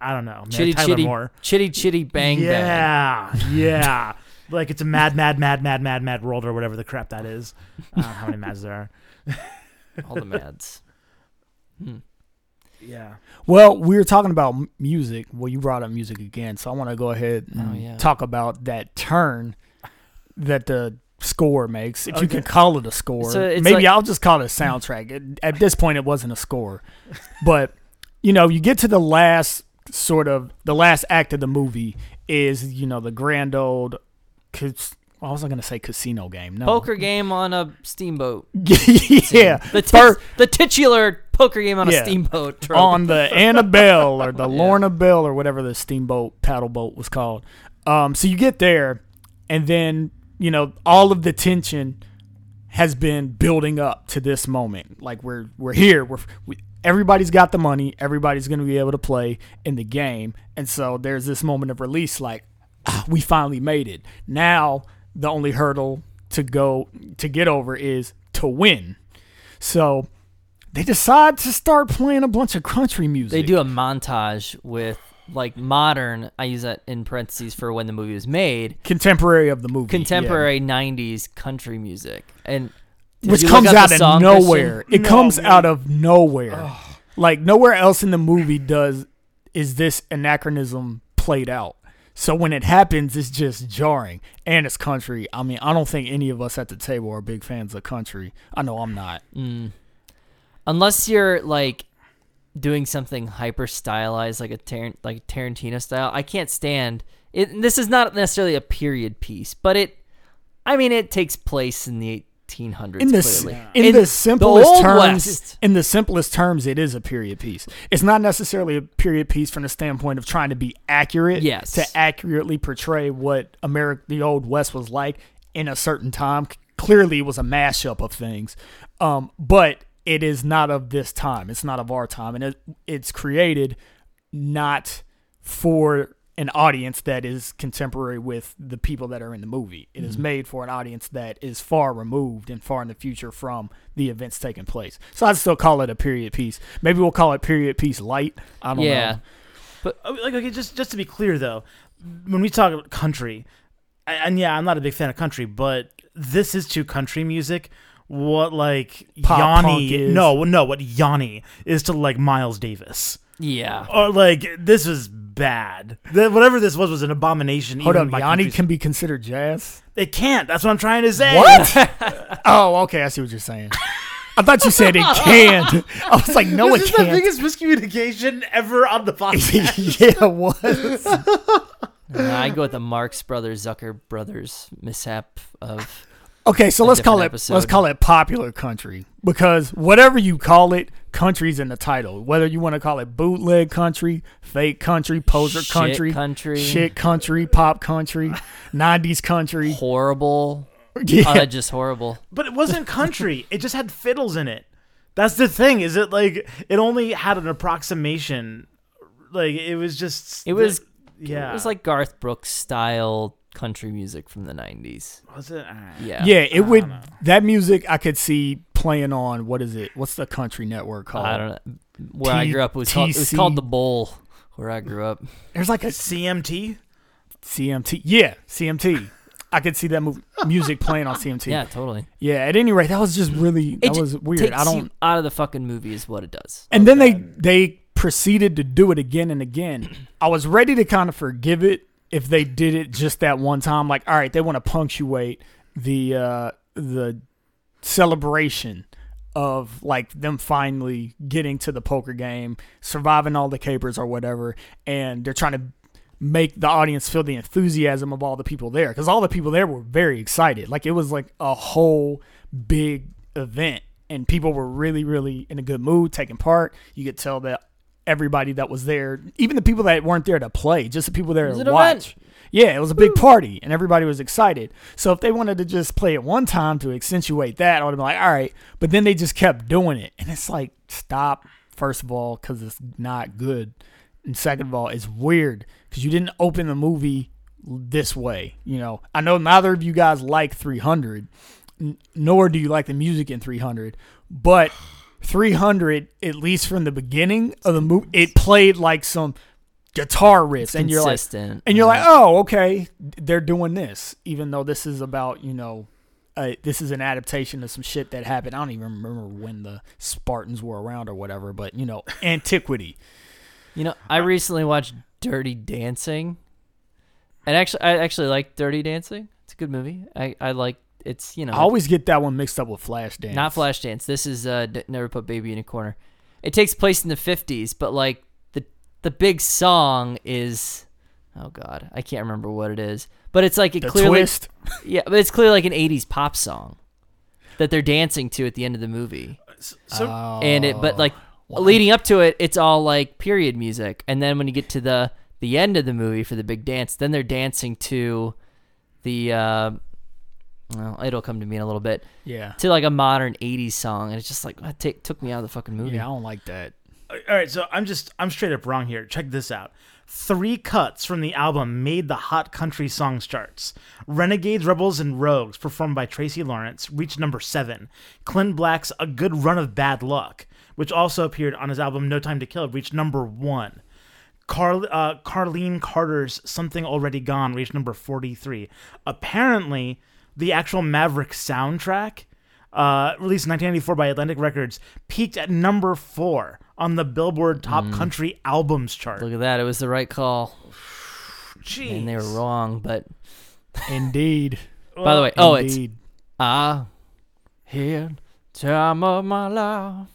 I don't know, man, Chitty Tyler chitty, Moore. chitty chitty bang bang. yeah, yeah. like it's a mad, mad, mad, mad, mad, mad world or whatever the crap that is. I don't know how many mads there are. All the mads. Hmm. Yeah. Well, we were talking about music. Well, you brought up music again, so I want to go ahead and Oh, yeah. talk about that turn that the score makes, if you can call it a score. So Maybe like- I'll just call it a soundtrack. At this point, it wasn't a score, but you know, you get to the last sort of the last act of the movie is you know the grand old. I was not to say casino game. No, Poker game on a steamboat. yeah, The, tit- the titular poker game on Yeah. a steamboat. trope. on the Annabelle or the Yeah. Lorna Bell or whatever the steamboat paddle boat was called. Um, so you get there, and then you know all of the tension has been building up to this moment. Like we're we're here. We're we, everybody's got the money. Everybody's going to be able to play in the game, and so there's this moment of release. Like ah, we finally made it. Now the only hurdle to go to get over is to win. So they decide to start playing a bunch of country music. They do a montage with like modern. I use that in parentheses for when the movie was made. contemporary of the movie, Contemporary '90s country music, and yeah. Did which comes out of nowhere. Christian? It No, comes man. out of nowhere. Like nowhere else in the movie does is this anachronism played out. So when it happens, it's just jarring, and it's country. I mean, I don't think any of us at the table are big fans of country. I know I'm not. Mm. Unless you're like doing something hyper stylized, like a Tar- like Tarantino style, I can't stand it. This is not necessarily a period piece, but it. I mean, it takes place in the 1800s. in the clearly. in, In the the simplest Old terms West. in the simplest terms it is a period piece it's not necessarily a period piece from the standpoint of trying to be accurate Yes. to accurately portray what america the old west was like in a certain time clearly it was a mashup of things um, but it is not of this time it's not of our time and it, it's created not for an audience that is contemporary with the people that are in the movie. It is mm-hmm. made for an audience that is far removed and far in the future from the events taking place. So I'd still call it a period piece. Maybe we'll call it period piece light. I don't yeah. know. Oh, like okay, just just to be clear though, when we talk about country, and yeah, I'm not a big fan of country, but this is to country music. What like Pop Yanni? No, no, what Yanni is to like Miles Davis, Yeah. or like this was bad. The- whatever this was was an abomination. Hold even up, by Yanni country's- can be considered jazz. It can't. That's what I'm trying to say. What? oh, okay. I see what you're saying. I thought you said it can't. I was like, no, this it is the can't. biggest miscommunication ever on the podcast. yeah, it was. Uh, I go with the Marx Brothers, Zucker Brothers mishap of. Okay, so let's call it different let's call it popular country because whatever you call it, country's in the title. Whether you want to call it bootleg country, fake country, poser shit country, country, shit country, pop country, '90s country. horrible, Yeah, uh, just horrible. But it wasn't country. it just had fiddles in it. That's the thing. Is it like it only had an approximation? Like it was just. It was- Yeah. It was like Garth Brooks style country music from the '90s. Was it? Alright. Yeah. yeah. It would know. that music I could see playing on what is it? What's the country network called? I don't know. Where I T- grew up, it was, called, it was called the Bowl. Where I grew up. There's like a CMT. CMT. Yeah, CMT. I could see that mu- music playing on CMT. Yeah, totally. Yeah. At any rate, that was just really that It ju- was weird. Takes I don't. you out of the fucking movie is what it does. And then they they proceeded to do it again and again. I was ready to kind of forgive it if they did it just that one time. Like, all right, they want to punctuate the uh, the celebration of like them finally getting to the poker game, surviving all the capers or whatever, and they're trying to make the audience feel the enthusiasm of all the people there because all the people there were very excited. Like it was like a whole big event, and people were really, really in a good mood taking part. You could tell that everybody that was there, even the people that weren't there to play, just the people there to an event. watch. Yeah, it was a big party, and everybody was excited. So if they wanted to just play it one time to accentuate that, I would have been like, all right. But then they just kept doing it, and it's like, stop. First of all, because it's not good, and second of all, it's weird because you didn't open the movie this way. You know, I know neither of you guys like 300, n- nor do you like the music in 300, but 300, at least from the beginning of the movie, it played like some guitar riffs, and you're like, and you're like, oh, okay, they're doing this, even though this is about, you know, uh, this is an adaptation of some shit that happened. I don't even remember when the Spartans were around or whatever, but you know, antiquity. You know, I recently watched Dirty Dancing, and actually, I actually like Dirty Dancing. It's a good movie. I I like it's you know I always get that one mixed up with Flashdance. not Flashdance. This is uh, D- Never Put Baby in a Corner. It takes place in the fifties, but like the the big song is oh god, I can't remember what it is, but it's like it The clearly twist. yeah, but it's clearly like an '80s pop song that they're dancing to at the end of the movie. So and it but like Oh, leading up to it it's all like period music and then when you get to the the end of the movie for the big dance then they're dancing to the uh well it'll come to me in a little bit yeah, to like a modern 80s song and it's just like that take, took me out of the fucking movie yeah, I don't like that. all right, so I'm just I'm straight up wrong here. Check this out. Three cuts from the album made the hot country songs charts. Renegades, Rebels, and Rogues, performed by Tracy Lawrence, reached number seven. Clint Black's A Good Run of Bad Luck, which also appeared on his album No Time to Kill, reached number one. Carl, uh, Carlene Carter's Something Already Gone reached number 43. Apparently, the actual Maverick soundtrack, uh, released in 1994 by Atlantic Records, peaked at number four on the Billboard Top Country Albums chart. look at that it was the right call Jeez. and they were wrong but Indeed. by the way oh it's Indeed. I had time of my life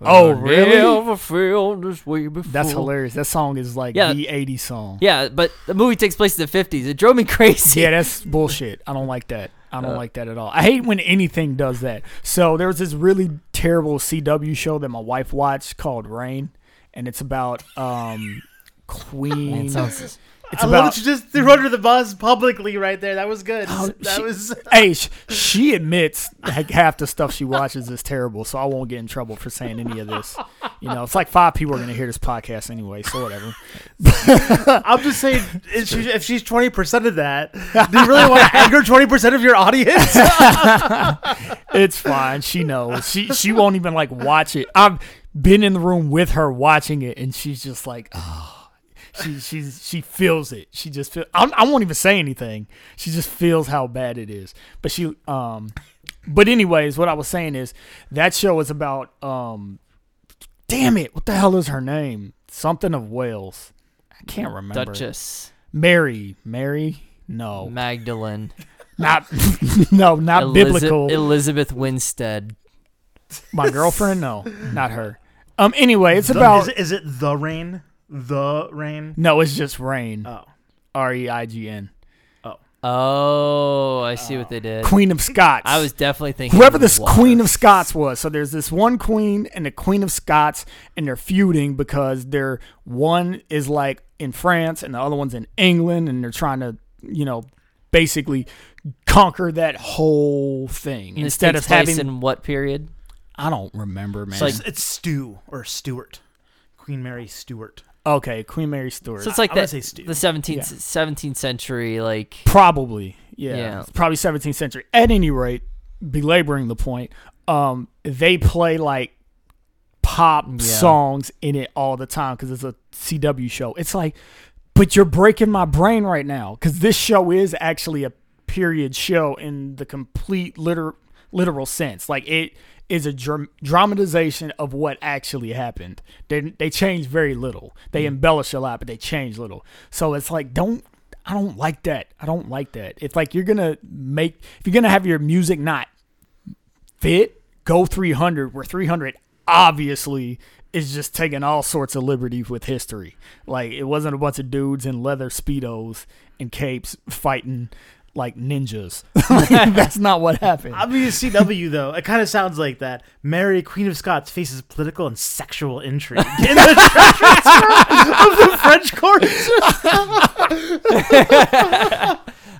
Oh, I really? never felt this way before That's hilarious. That song is like Yeah. the 80s song. yeah but the movie takes place in the 50s it drove me crazy Yeah, that's bullshit. I don't like that. I don't like that at all. I hate when anything does that. So there was this really terrible CW show that my wife watched called Rain, and it's about um Queen. Sounds- it's I love about that you just threw under the bus publicly right there. That was good. Oh, that she- was. hey, sh- she admits like half the stuff she watches is terrible, so I won't get in trouble for saying any of this. You know, it's like five people are going to hear this podcast anyway, so whatever. I'm just saying, if, she, if she's twenty percent of that, do you really want to anger twenty percent of your audience? It's fine. She knows. She she won't even like watch it. I've been in the room with her watching it, and she's just like, oh. She she's she feels it. She just feel. I, I won't even say anything. She just feels how bad it is. But she um, but anyways, what I was saying is that show is about um, damn it, what the hell is her name? Something of Wales. I can't remember. Duchess, Mary. Mary. No, Magdalene, not no, not Eliza- biblical. Elizabeth Winstead. My girlfriend? No, not her. Um. Anyway, it's The- about is, it, is it the rain? The rain? no. It's just Rain. Oh, R e i g n. Oh, I see what oh, they did. Queen of Scots. I was definitely thinking whoever this Wasp. Queen of Scots was. So there's this one queen and the Queen of Scots, and they're feuding because they're one is like in France and the other one's in England, and they're trying to, you know, basically conquer that whole thing And instead takes of place having. in what period? I don't remember, man. like- it's, it's Stu or Stuart, Queen Mary Stuart. Okay, Queen Mary Stuart. So it's like gonna that, say the 17th, Yeah. 17th century, like Probably, yeah. Yeah. It's probably 17th century. At any rate, belaboring the point, um, they play like pop Yeah. songs in it all the time because it's a CW show. It's like, but you're breaking my brain right now because this show is actually a period show in the complete liter- literal sense. Like it is a dram- dramatization of what actually happened. They they change very little. They mm. embellish a lot, but they change little. So it's like don't I don't like that. I don't like that. It's like you're gonna make if you're gonna have your music not fit, go 300 where 300 obviously is just taking all sorts of liberties with history. Like it wasn't a bunch of dudes in leather speedos and capes fighting like ninjas. Like, that's not what happened. I mean, CW though, it kind of sounds like that. Mary, Queen of Scots, faces political and sexual intrigue in the treacherous of the French court.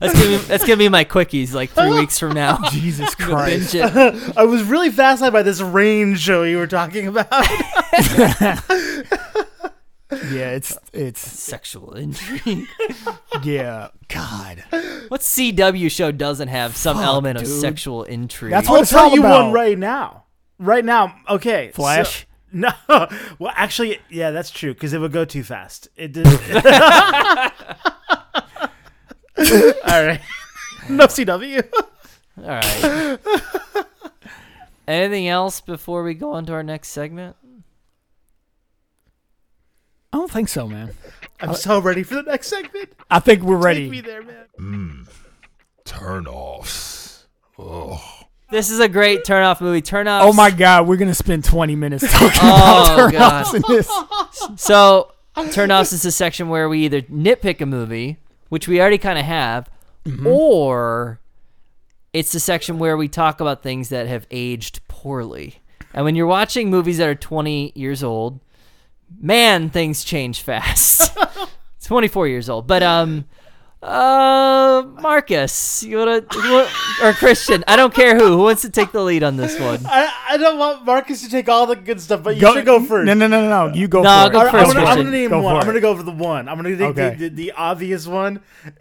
that's gonna be, that's gonna be my quickies like three weeks from now. Jesus Christ. I was really fascinated by this rain show you were talking about. Yeah, it's it's Sexual intrigue. yeah. God. What CW show doesn't have some Fuck, element of dude. sexual intrigue? That's what I'll what it's tell all you about. one right now. Right now, okay. so- Flash. no, well, actually, yeah, that's true because it would go too fast. It did. All right, no CW. All right. Anything else before we go on to our next segment? I don't think so, man. I'm so ready for the next segment. I think we're Take me ready. there, man. Mmm. Turn offs. Oh. This is a great turn off movie. Turn off. Oh my God, we're gonna spend 20 minutes talking Oh, about turn-offs in this. So, turn offs is a section where we either nitpick a movie, which we already kind of have, Mm-hmm. or it's the section where we talk about things that have aged poorly. And when you're watching movies that are 20 years old, man, things change fast. 24 years old, but um, uh, Marcus, you wanna or Christian? I don't care who. Who wants to take the lead on this one? I, I don't want Marcus to take all the good stuff, but you should go first. No, no, no, no, no. You go No, for go. All right, first, I'm, gonna, I'm Christian. gonna name Go one. for I'm it. gonna go for the one. I'm gonna take Okay. the, the, the obvious one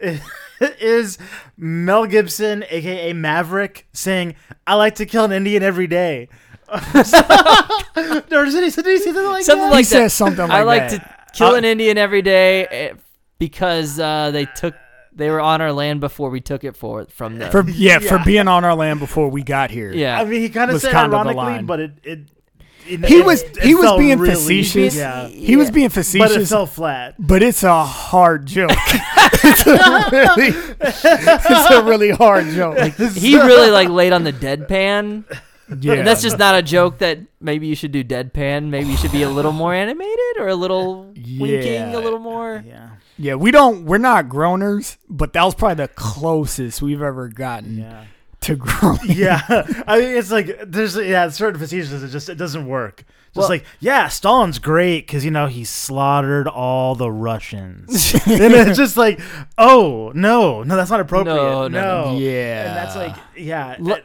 is Mel Gibson, aka Maverick, saying, "I like to kill an Indian every day." or does he, did he say something like Something that? He that. says something like I like that. to kill Uh, an Indian every day eh, because uh, they took they were on our land before we took it for from them. For yeah, for being on our land before we got here. yeah, I mean, he kind of Was said kind of the ironically, line. but it it. it He it- was- it he was being really- facetious. Yeah, He was being facetious. but it facetious, fell flat. but it's a hard joke. it's, a really, it's a really hard joke. Like, he really like laid on the deadpan. Yeah, And that's just not a joke that maybe you should do deadpan. Maybe you should be a little more animated or a little winking a little more. Yeah, yeah. We don't. We're not groaners, but that was probably the closest we've ever gotten yeah. to groaning. Yeah, I mean, it's like there's yeah, certain facetious. It just it doesn't work. Just Well- like yeah, Stalin's great because you know he slaughtered all the Russians, and it's just like oh no, no, that's not appropriate. No, no, no. Yeah, and that's like yeah, it-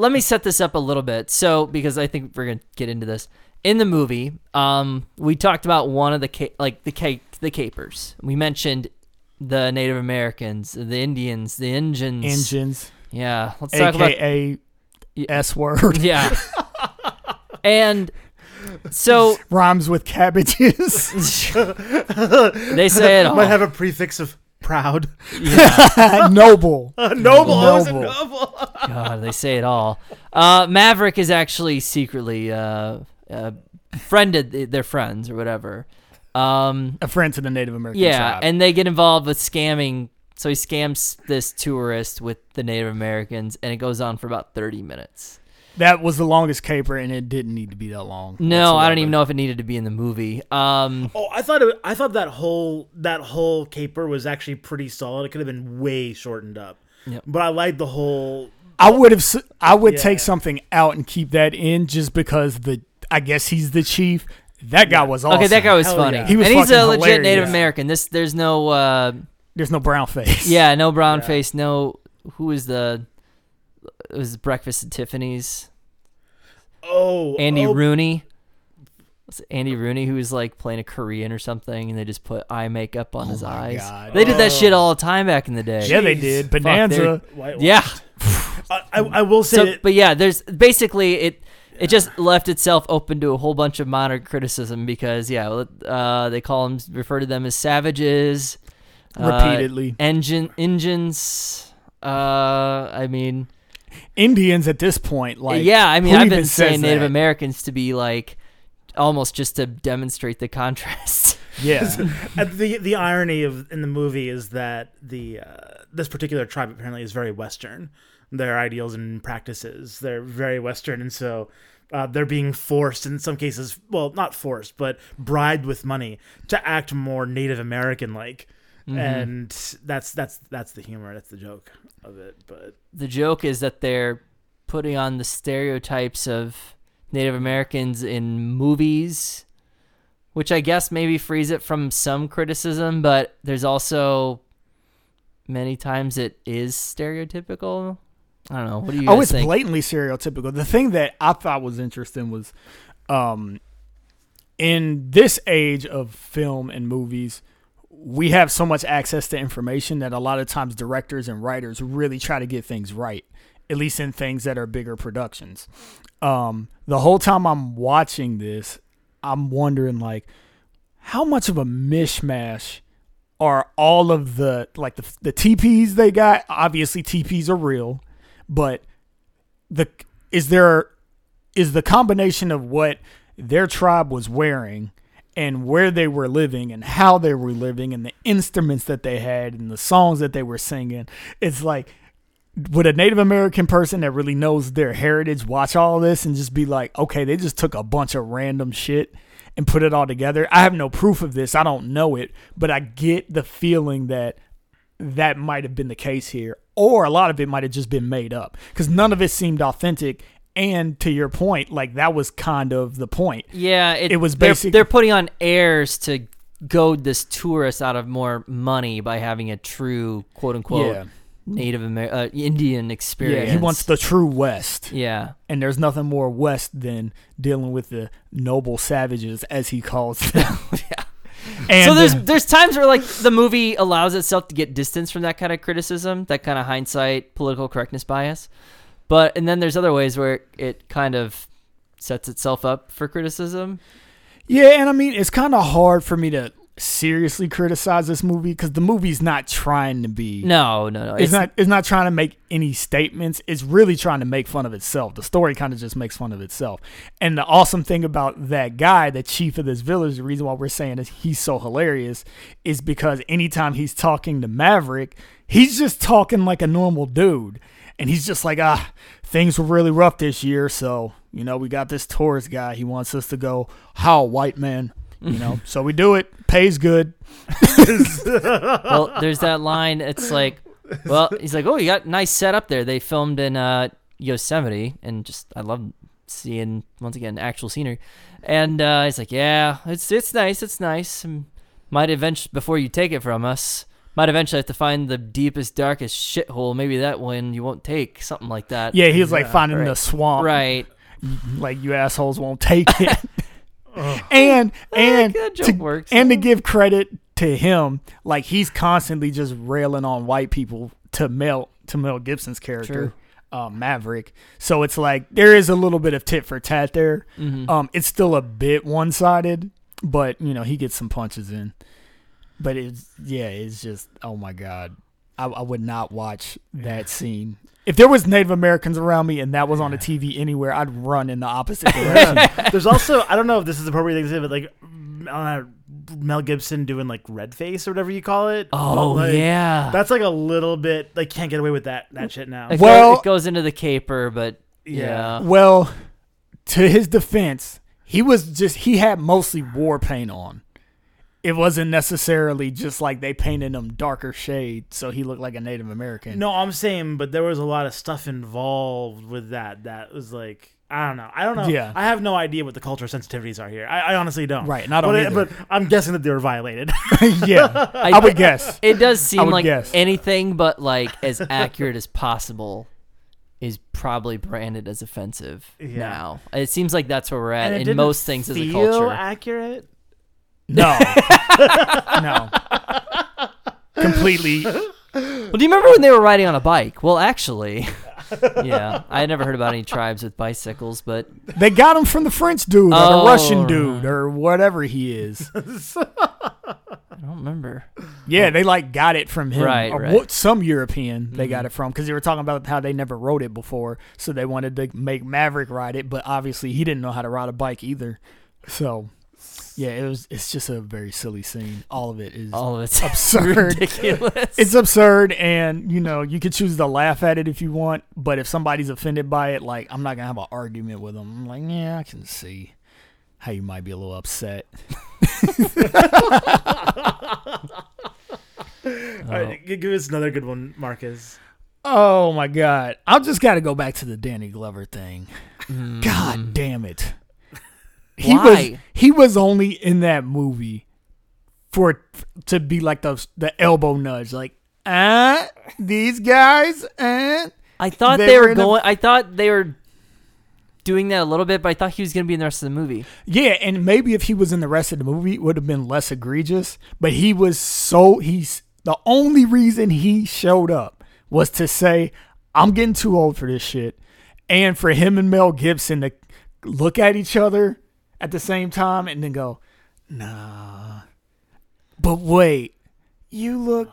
Let me set this up a little bit. So because I think we're gonna get into this. in the movie, um, we talked about one of the ca- like the ca- the capers. We mentioned the Native Americans, the Indians, the Indians. Engines, Yeah, let's talk about aka S word, yeah. and so rhymes with cabbages. they say it all. Might have a prefix of proud. Noble. noble. Oh, is it Noble. noble? God, they say it all. Uh, Maverick is actually secretly uh, uh, friended. They're friends or whatever. Um, A friend to the Native American yeah, tribe. and they get involved with scamming. So he scams this tourist with the Native Americans, and it goes on for about thirty minutes. That was the longest caper, and it didn't need to be that long. No, I don't even know if it needed to be in the movie. Um, Oh, I thought it, I thought that whole that whole caper was actually pretty solid. It could have been way shortened up. Yep. But I liked the whole. I would have. s- I would Yeah. take something out and keep that in, just because the. I guess he's the chief. That guy was awesome. okay, that guy was Hell funny. yeah. He was and he's a legit hilarious. Native American. This there's no uh, There's no brown face. yeah, no brown Yeah. face, no who is the it was breakfast at Tiffany's. Oh, Andy oh, Rooney. It Andy Rooney who was like playing a Korean or something, and they just put eye makeup on Oh his eyes. God. They did that Oh. shit all the time back in the day. Yeah, they did. Bonanza. whitewashed. Yeah. I, I, will say So, that but yeah, there's basically it. It just left itself open to a whole bunch of modern criticism because yeah, uh, they call them refer to them as savages, uh, repeatedly. engine engines. Uh, I mean, Indians at this point, like yeah, I mean, I've been saying Native that? Americans to be like almost just to demonstrate the contrast. Yeah, Uh, the the irony of in the movie is that the uh, this particular tribe apparently is very Western. Their ideals and practices they're very Western, and so uh, they're being forced in some cases. Well, not forced, but bribed with money to act more Native American like. Mm-hmm. And that's that's that's the humor. That's the joke of it. But the joke is that they're putting on the stereotypes of Native Americans in movies, which I guess maybe frees it from some criticism, but there's also many times it is stereotypical. I don't know. What do you oh, it's think? blatantly stereotypical. The thing that I thought was interesting was, um, in this age of film and movies, we have so much access to information that a lot of times directors and writers really try to get things right, at least in things that are bigger productions. Um, the whole time I'm watching this, I'm wondering like, how much of a mishmash are all of the like the the teepees they got? Obviously, teepees are real, but the is there is the combination of what their tribe was wearing and where they were living and how they were living and the instruments that they had and the songs that they were singing. It's like would a Native American person that really knows their heritage watch all this and just be like, okay, they just took a bunch of random shit and put it all together? I have no proof of this. I don't know it, but I get the feeling that that might have been the case here, or a lot of it might have just been made up because none of it seemed authentic. And to your point, like that was kind of the point. yeah, it was they're, they're putting on airs to goad this tourist out of more money by having a true quote unquote yeah, Native Amer- uh, Indian experience. yeah. He wants the true West, Yeah. and there's nothing more West than dealing with the noble savages, as he calls them. Yeah. And so there's there's times where like the movie allows itself to get distance from that kind of criticism, that kind of hindsight, political correctness bias. But and then there's other ways where it kind of sets itself up for criticism. Yeah, and I mean, it's kind of hard for me to seriously criticize this movie because the movie's not trying to be. No, no, no. It's, not. It's not trying to make any statements. It's really trying to make fun of itself. The story kind of just makes fun of itself. And the awesome thing about that guy, the chief of this village, the reason why we're saying is he's so hilarious, is because anytime he's talking to Maverick, he's just talking like a normal dude, and he's just like, ah, things were really rough this year, so you know we got this tourist guy. He wants us to go, how white man. You know, so we do it. Pays good. well, there's that line. It's like, well, he's like, oh, you got nice setup there. They filmed in uh, Yosemite, and just I love seeing once again actual scenery. And uh, he's like, yeah, it's it's nice, it's nice. And might eventually, before you take it from us, might eventually have to find the deepest, darkest shithole. Maybe that one you won't take, something like that. Yeah, he was like finding Oh, the swamp. right. Like you assholes won't take it. and and that to, works. and to give credit to him, like he's constantly just railing on white people to Mel to Mel Gibson's character, uh, Maverick. So it's like there is a little bit of tit for tat there. Mhm. Um, it's still a bit one sided, but you know he gets some punches in. But it's yeah, it's just oh my god, I, I would not watch that scene. If there was Native Americans around me and that was on a TV anywhere, I'd run in the opposite direction. There's also I don't know if this is the appropriate thing to say, but like uh, Mel Gibson doing like red face or whatever you call it. oh Like, yeah. That's like a little bit like can't get away with that that shit now. It go- Well- it goes into the caper, but yeah. Well, to his defense, he was just he had mostly war paint on. It wasn't necessarily just like they painted him darker shade so he looked like a Native American. No, I'm saying, but there was a lot of stuff involved with that. That was like, I don't know. I don't know. Yeah. I have no idea what the cultural sensitivities are here. I, I honestly don't. Right, and I don't but, either. but I'm guessing that they were violated. yeah, I, would guess. It does seem like guess. anything but like as accurate as possible is probably branded as offensive Yeah. now. It seems like that's where we're at And in most things as a culture. accurate. No, no, completely. Well, do you remember when they were riding on a bike? Well, actually, yeah, I had never heard about any tribes with bicycles, but They got him from the French dude or Oh, the Russian dude or whatever he is. I don't remember. Yeah, they like got it from him. Right, or right. what- some European they got Mhm. it from because they were talking about how they never rode it before, so they wanted to make Maverick ride it. But obviously, he didn't know how to ride a bike either. So, yeah, it was. It's just a very silly scene. All of it is All of it's absurd. ridiculous. It's absurd, and you know you could choose to laugh at it if you want. But if somebody's offended by it, like I'm not gonna have an argument with them. I'm like, yeah, I can see how you might be a little upset. All right, give us another good one, Marcus. Oh my god, I've just got to go back to the Danny Glover thing. Mm. God damn it. He was he was only in that movie for to be like the the elbow nudge, like uh these guys uh I thought They they, were were going. I thought they were doing that a little bit, but I thought he was going to be in the rest of the movie. yeah, and maybe if he was in the rest of the movie, it would have been less egregious. But he was so he's the only reason he showed up was to say, "I'm getting too old for this shit," and for him and Mel Gibson to look at each other at the same time and then go, "Nah." But wait, you look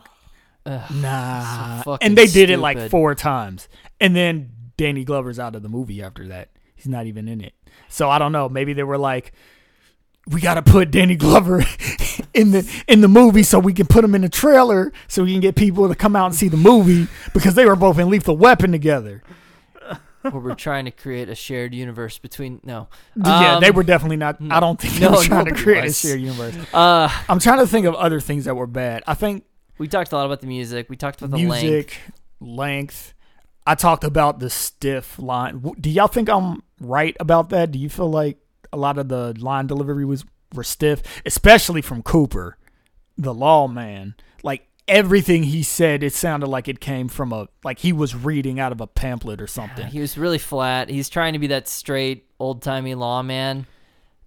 Ugh, nah. so and they did it like four times. And then Danny Glover's out of the movie after that. He's not even in it. So I don't know. Maybe they were like, we got to put Danny Glover in the in the movie so we can put him in the trailer so we can get people to come out and see the movie because they were both in Lethal Weapon together. Where we're trying to create a shared universe between. No. yeah, they Um, were definitely not. I don't think they no, were trying to create was. a shared universe. Uh, I'm trying to think of other things that were bad. I think we talked a lot about the music. We talked about the length. music, length. I talked about the stiff line. Do y'all think I'm right about that? Do you feel like a lot of the line delivery was were stiff, especially from Cooper, the lawman? Like everything he said, it sounded like it came from a like he was reading out of a pamphlet or something. He was really flat. He's trying to be that straight, old timey lawman,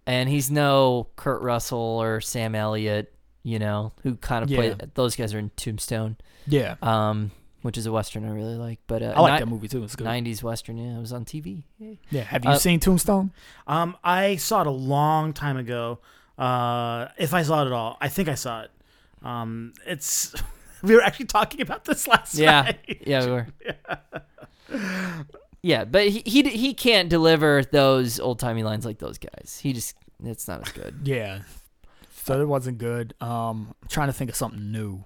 and he's no Kurt Russell or Sam Elliott, you know, who kind of Yeah. play. Those guys are in Tombstone, Yeah, um, which is a western I really like. But uh, I like ni- that movie too. It's good. '90s western. Yeah, it was on TV. Yeah, have you Uh, seen Tombstone? Um, I saw it a long time ago. Uh, if I saw it at all, I think I saw it. Um, it's we were actually talking about this last Yeah, night. yeah, we were. Yeah, but he, he he can't deliver those old timey lines like those guys. He just it's not as good. Yeah. So it wasn't good. Um, I'm trying to think of something new.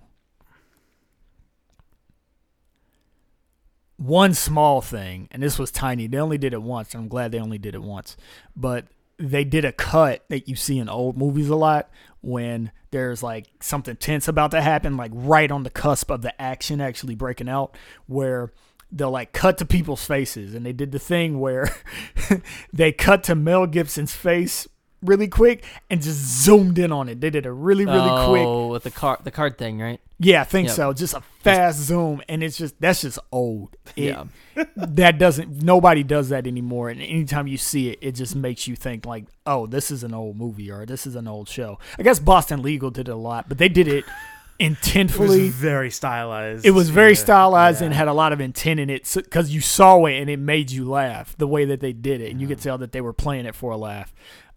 One small thing, and this was tiny. They only did it once. And I'm glad they only did it once. But they did a cut that you see in old movies a lot when there's like something tense about to happen, like right on the cusp of the action actually breaking out, where they'll like cut to people's faces. And they did the thing where they cut to Mel Gibson's face really quick and just zoomed in on it. They did a really really oh, quick. oh, with the card, the card thing, right? Yeah, I think Yep. so. Just a fast zoom, and it's just that's just old. It, yeah. that doesn't nobody does that anymore. And anytime you see it, it just makes you think like, oh, this is an old movie or this is an old show. I guess Boston Legal did it a lot, but they did it It was intentfully. very stylized. It was very Yeah. stylized and had a lot of intent in it because you saw it and it made you laugh the way that they did it, and you could tell that they were playing it for a laugh.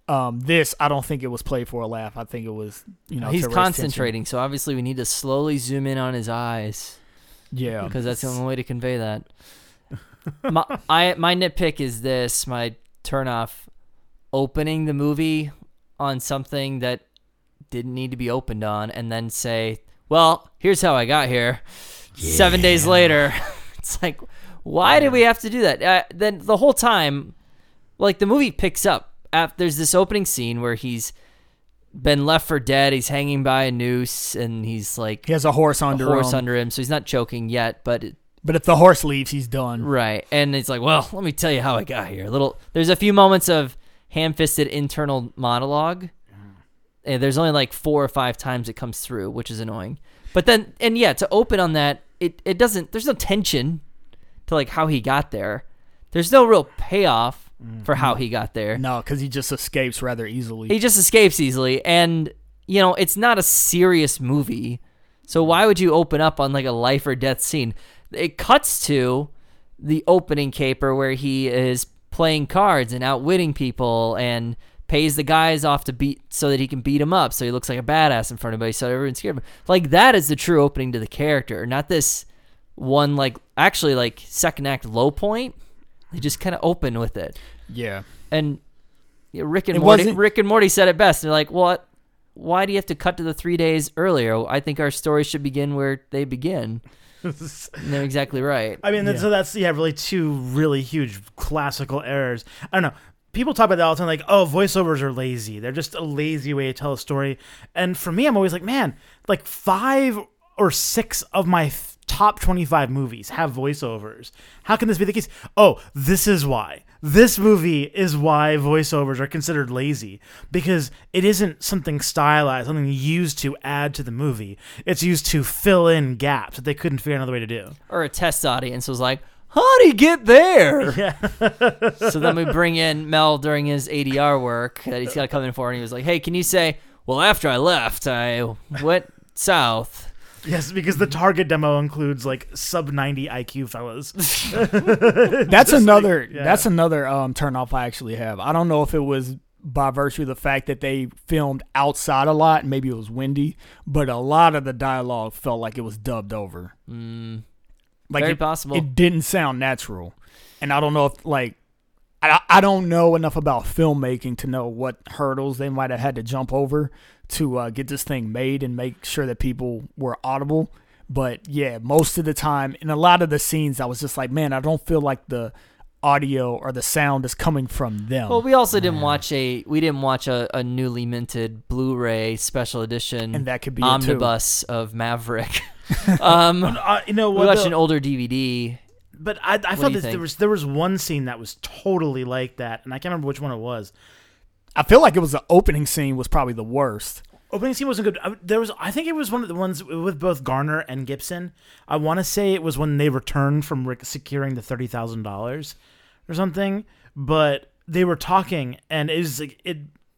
Um, this I don't think it was played for a laugh. I think it was you know He's to raise tension. concentrating, so obviously we need to slowly zoom in on his eyes Yeah, because that's the only way to convey that. my I my nitpick is this: my turn off opening the movie on something that didn't need to be opened on, and then say, "Well, here's how I got here." Seven days later, it's like, why did we have to do that? Uh, then the whole time, like the movie picks up. After, there's this opening scene where he's been left for dead. He's hanging by a noose, and he's like he has a horse a under horse him. under him, so he's not choking yet. But it, but if the horse leaves, he's done. right, and it's like, well, let me tell you how I got here. A little. There's a few moments of ham-fisted internal monologue. And there's only like four or five times it comes through, which is annoying. But then, and yeah, to open on that, it it doesn't. There's no tension to like how he got there. There's no real payoff for how mm-hmm. he got there. No, because he just escapes rather easily. He just escapes easily, and you know it's not a serious movie. So why would you open up on like a life or death scene? It cuts to the opening caper where he is playing cards and outwitting people and pays the guys off to beat so that he can beat him up so he looks like a badass in front of everybody so everyone's scared of him. Like that is the true opening to the character, not this one like actually like second act low point. They just kind of open with it yeah, and yeah, Rick and It Morty. wasn't- Rick and Morty said it best. They're like, "What? Why do you have to cut to the three days earlier? I think our story should begin where they begin." and they're exactly right. I mean, Yeah. so that's yeah, really two really huge classical errors. I don't know. People talk about that all the time, like, oh, voiceovers are lazy. They're just a lazy way to tell a story. And for me, I'm always like, man, like five or six of my f- top 25 movies have voiceovers. How can this be the case? Oh, this is why. This movie is why voiceovers are considered lazy because it isn't something stylized, something used to add to the movie. It's used to fill in gaps that they couldn't figure out another way to do. Or a test audience was like, "How'd he get there?" Yeah. so then we bring in Mel during his ADR work that he's got to come in for, and he was like, "Hey, can you say, well, after I left, I went south." Yes, because the target demo includes like sub 90 IQ fellas. that's another. yeah. That's another um turn off I actually have. I don't know if it was by virtue of the fact that they filmed outside a lot, and maybe it was windy, but a lot of the dialogue felt like it was dubbed over. Mm, Like very it, possible. it didn't sound natural, and I don't know if like. I, I don't know enough about filmmaking to know what hurdles they might have had to jump over to uh, get this thing made and make sure that people were audible. But yeah, most of the time, in a lot of the scenes, I was just like, man, I don't feel like the audio or the sound is coming from them. Well, we also didn't watch a we didn't watch a, a newly minted Blu-ray special edition and that could be omnibus of Maverick. um, uh, you know we watched though? an older DVD. but I, I do thought you that there was there was one scene that was totally like that, and I can't remember which one it was. I feel like it was the opening scene was probably the worst. Opening scene wasn't good. I, there was, I think it was one of the ones with both Garner and Gibson. I want to say it was when they returned from Rick securing the thirty thousand dollars or something. But they were talking, and it was like it,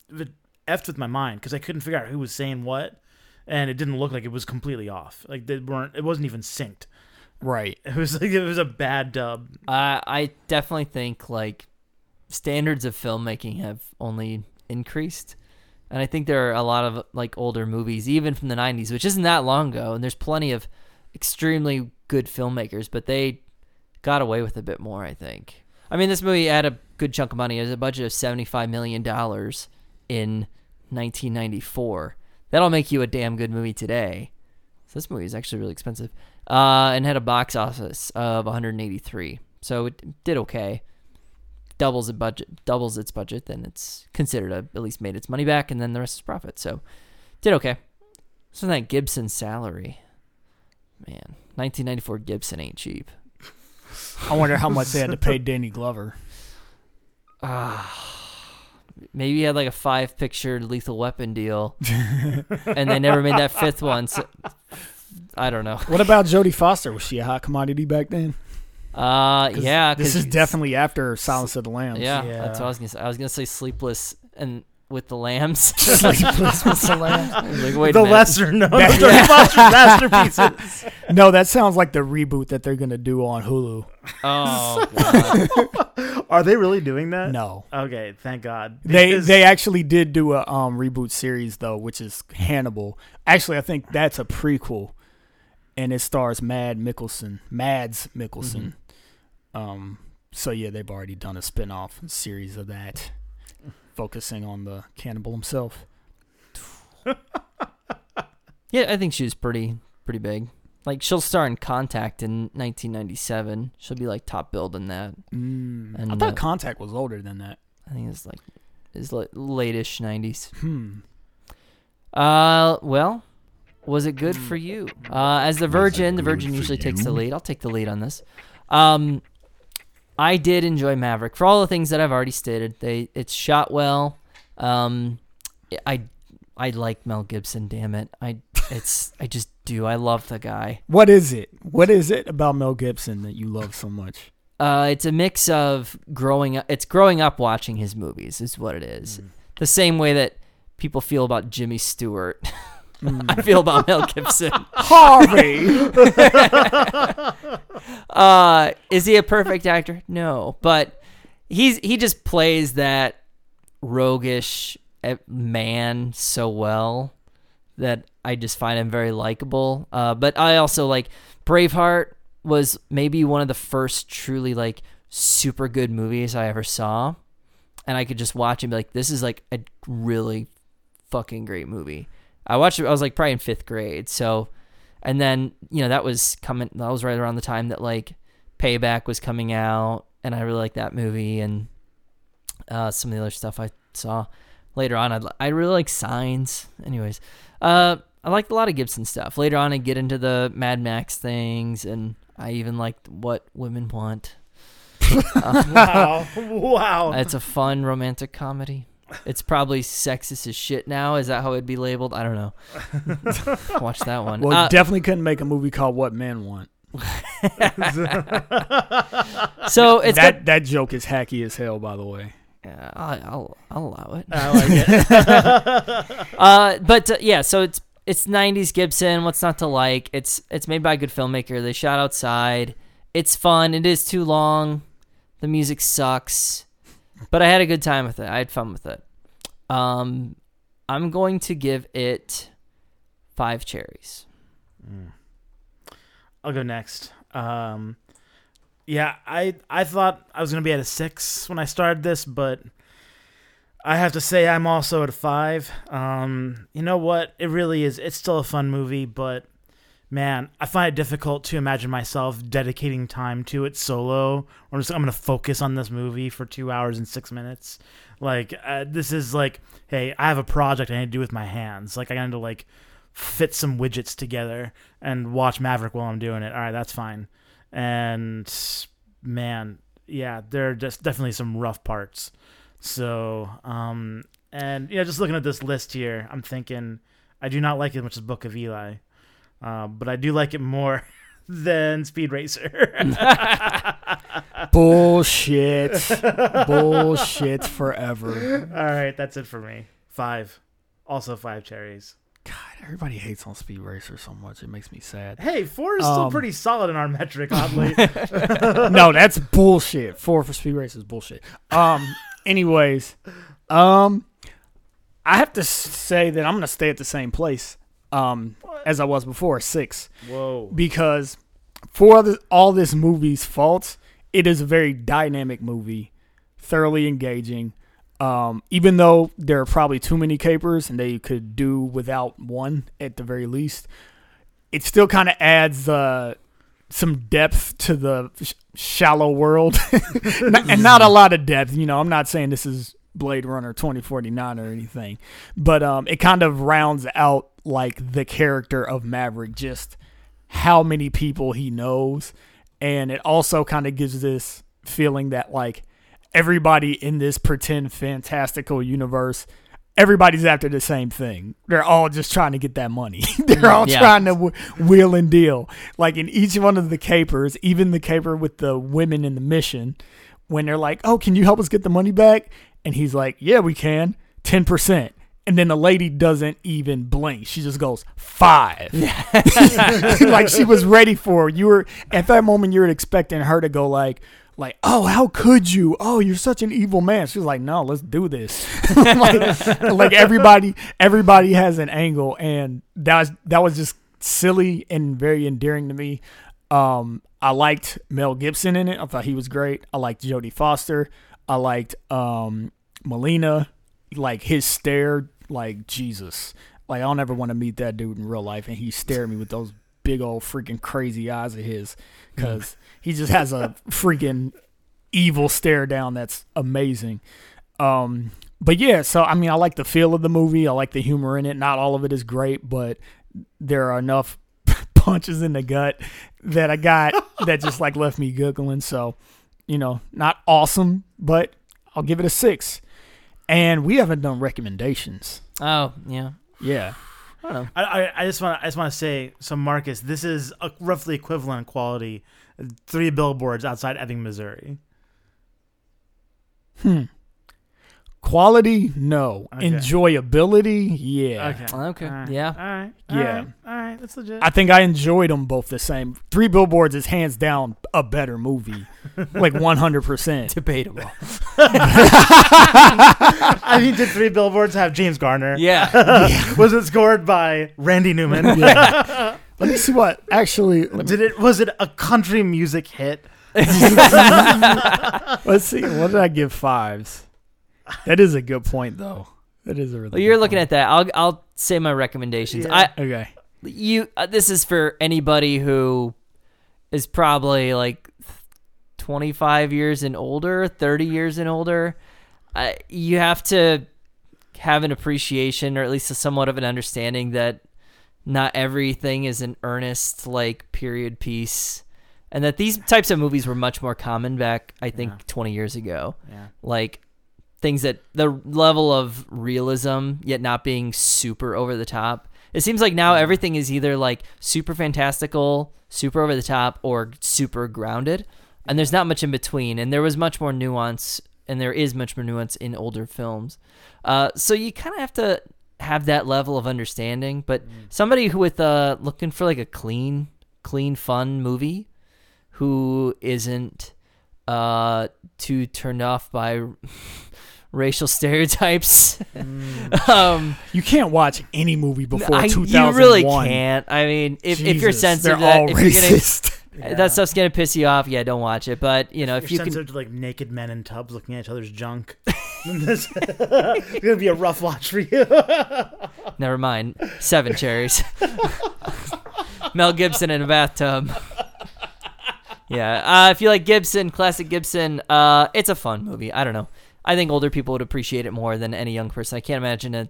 it effed with my mind because I couldn't figure out who was saying what, and it didn't look like it was completely off. Like they weren't. It wasn't even synced. Right. It was like it was a bad dub. I I definitely think like standards of filmmaking have only increased. And I think there are a lot of like older movies, even from the '90s, which isn't that long ago, and there's plenty of extremely good filmmakers, but they got away with a bit more. I think. I mean, this movie had a good chunk of money. It was a budget of seventy-five million dollars in 1994. That'll make you a damn good movie today. So this movie is actually really expensive, uh, and had a box office of 183. So it did okay. Doubles it budget, doubles its budget, then it's considered a, at least made its money back, and then the rest is profit. So did okay. So that Gibson salary, man, 1994 Gibson ain't cheap. I wonder how much they had to pay Danny Glover. Ah, maybe he had like a five picture Lethal Weapon deal, and they never made that fifth one. So I don't know. What about Jodie Foster? Was she a hot commodity back then? Uh, 'Cause yeah, This 'cause- is definitely after Silence of the Lambs. yeah, Yeah. That's what I was gonna say. I was gonna say Sleepless and with the Lambs. Sleepless with the Lambs. like, wait the a lesser known That- Jodie masterpieces. No, that sounds like the reboot that they're gonna do on Hulu. Oh, Are they really doing that? No, Okay, thank God. they Because- they actually did do a um, reboot series though, which is Hannibal. Actually, I think that's a prequel, and it stars Mad Mikkelsen, Mads Mikkelsen. Um, so yeah, they've already done a spin-off series of that, focusing on the cannibal himself. yeah, I think she was pretty pretty big. Like she'll star in Contact in 1997. She'll be like top billed in that. Mm, I thought uh, Contact was older than that. I think it's like is like late-ish 90s. Hmm. Uh, well, was it good for you? Uh, as the Virgin, the Virgin usually takes the lead. I'll take the lead on this. Um, I did enjoy Maverick for all the things that I've already stated. They it's shot well. Um, I I like Mel Gibson. Damn it, I it's I just do. I love the guy. What is it? What is it about Mel Gibson that you love so much? Uh, it's a mix of growing up. It's growing up watching his movies is what it is. The same way that people feel about Jimmy Stewart. I feel about Mel Gibson. Harvey. Uh, is he a perfect actor? No, but he's he just plays that roguish eh, man so well that I just find him very likable. Uh, but I also like Braveheart was maybe one of the first truly like super good movies I ever saw, and I could just watch and be like, this is like a really fucking great movie. I watched it. I was like probably in fifth grade, so and then you know that was coming. That was right around the time that like Payback was coming out, and I really liked that movie and uh, some of the other stuff I saw later on. I I really like Signs. Anyways, uh, I liked a lot of Gibson stuff. Later on, I get into the Mad Max things, and I even liked What Women Want. Uh, wow, wow. it's a fun romantic comedy. It's probably sexist as shit now. Is that how it'd be labeled? I don't know. Watch that one. Well, Uh, definitely couldn't make a movie called What Men Want. so it's that got. that joke is hacky as hell, by the way. Yeah, I'll, I'll I'll allow it. I like it. Uh, but uh, yeah, so it's it's '90s Gibson. What's not to like? It's it's made by a good filmmaker. They shot outside. It's fun. It is too long. The music sucks, but I had a good time with it. I had fun with it. Um, I'm going to give it five cherries. I'll go next. Um, yeah, I I thought I was gonna be at a six when I started this, but I have to say I'm also at a five. Um, you know what? It really is. It's still a fun movie, but man, I find it difficult to imagine myself dedicating time to it solo. Or I'm just I'm gonna focus on this movie for two hours and six minutes. Like uh, this is like, hey, I have a project I need to do with my hands. Like I got to like fit some widgets together and watch Maverick while I'm doing it. All right, that's fine. And man, yeah, there are just definitely some rough parts. So, um, and yeah, just looking at this list here, I'm thinking I do not like it as much as Book of Eli, uh, but I do like it more than Speed Racer. Bullshit. Bullshit forever. All right, that's it for me. Five, also five cherries. God, everybody hates on Speed Racer so much. It makes me sad. Hey, four is still Um, pretty solid in our metric, oddly. no, that's bullshit. Four for Speed Racer is bullshit. Um. Anyways, um, I have to say that I'm gonna stay at the same place. Um, as I was before, six. Whoa. because for all this, all this movie's faults, it is a very dynamic movie, thoroughly engaging. Um, even though there are probably too many capers and they could do without one at the very least, it still kind of adds uh, some depth to the sh- shallow world, and not a lot of depth. You know, I'm not saying this is Blade Runner 2049 or anything, but um, it kind of rounds out like the character of Maverick, just how many people he knows, and it also kind of gives this feeling that like everybody in this pretend fantastical universe, everybody's after the same thing. They're all just trying to get that money. They're all Yeah. trying to w- wheel and deal. Like in each one of the capers, even the caper with the women in the mission, when they're like, "Oh, can you help us get the money back?" and he's like, "Yeah, we can, ten percent." And then the lady doesn't even blink. She just goes five, like she was ready for. You were at that moment. You were expecting her to go like, like, oh, how could you? Oh, you're such an evil man. She was like, no, let's do this. like, like everybody, everybody has an angle, and that was that was just silly and very endearing to me. Um, I liked Mel Gibson in it. I thought he was great. I liked Jodie Foster. I liked um Molina. Like his stare, like Jesus. Like I'll never want to meet that dude in real life, and he stared at me with those big old freaking crazy eyes of his, because he just has a freaking evil stare down that's amazing. Um, but yeah, so I mean, I like the feel of the movie. I like the humor in it. Not all of it is great, but there are enough punches in the gut that I got that just like left me giggling. So, you know, not awesome, but I'll give it a six. And we haven't done recommendations. Oh yeah. Yeah. I don't know. I, I, I just want I just want to say so Marcus, this is a roughly equivalent quality. Three billboards outside Ebbing, Missouri. Hmm. Quality, no. Okay. Enjoyability, yeah. Okay. Okay. All right. Yeah. All right. All Yeah. right. All right. That's legit. I think I enjoyed them both the same. Three Billboards is hands down a better movie, like one hundred percent. Debatable. I mean, did three billboards have James Garner? Yeah. Was it scored by Randy Newman? Yeah. Let me see what actually. Me, Did it? Was it a country music hit? let's see. What did I give fives? That is a good point, though. That is a really. Well, you're good looking point. at that. I'll I'll say my recommendations. Yeah. I Okay. you uh, this is for anybody who is probably like 25 years and older 30 years and older uh, you have to have an appreciation or at least a somewhat of an understanding that not everything is an earnest like period piece and that these types of movies were much more common back i think Yeah. 20 years ago Yeah. like things that the level of realism yet not being super over the top. It seems like now everything is either like super fantastical, super over the top, or super grounded, and there's not much in between. And there was much more nuance, and there is much more nuance in older films. Uh, so you kind of have to have that level of understanding. But somebody who with uh looking for like a clean, clean, fun movie, who isn't uh too turned off by racial stereotypes. um, You can't watch any movie before I, 2001. you really can't. I mean, if, if you're sensitive, they're all that, if you're gonna, racist. that stuff's gonna piss you off. Yeah, don't watch it. But you know, if, If you you're can, sensitive to like naked men in tubs looking at each other's junk, it's gonna be a rough watch for you. never mind. Seven cherries. Mel Gibson in a bathtub. Yeah, uh, if you like Gibson, classic Gibson, uh, it's a fun movie. I don't know. I think older people would appreciate it more than any young person. I can't imagine a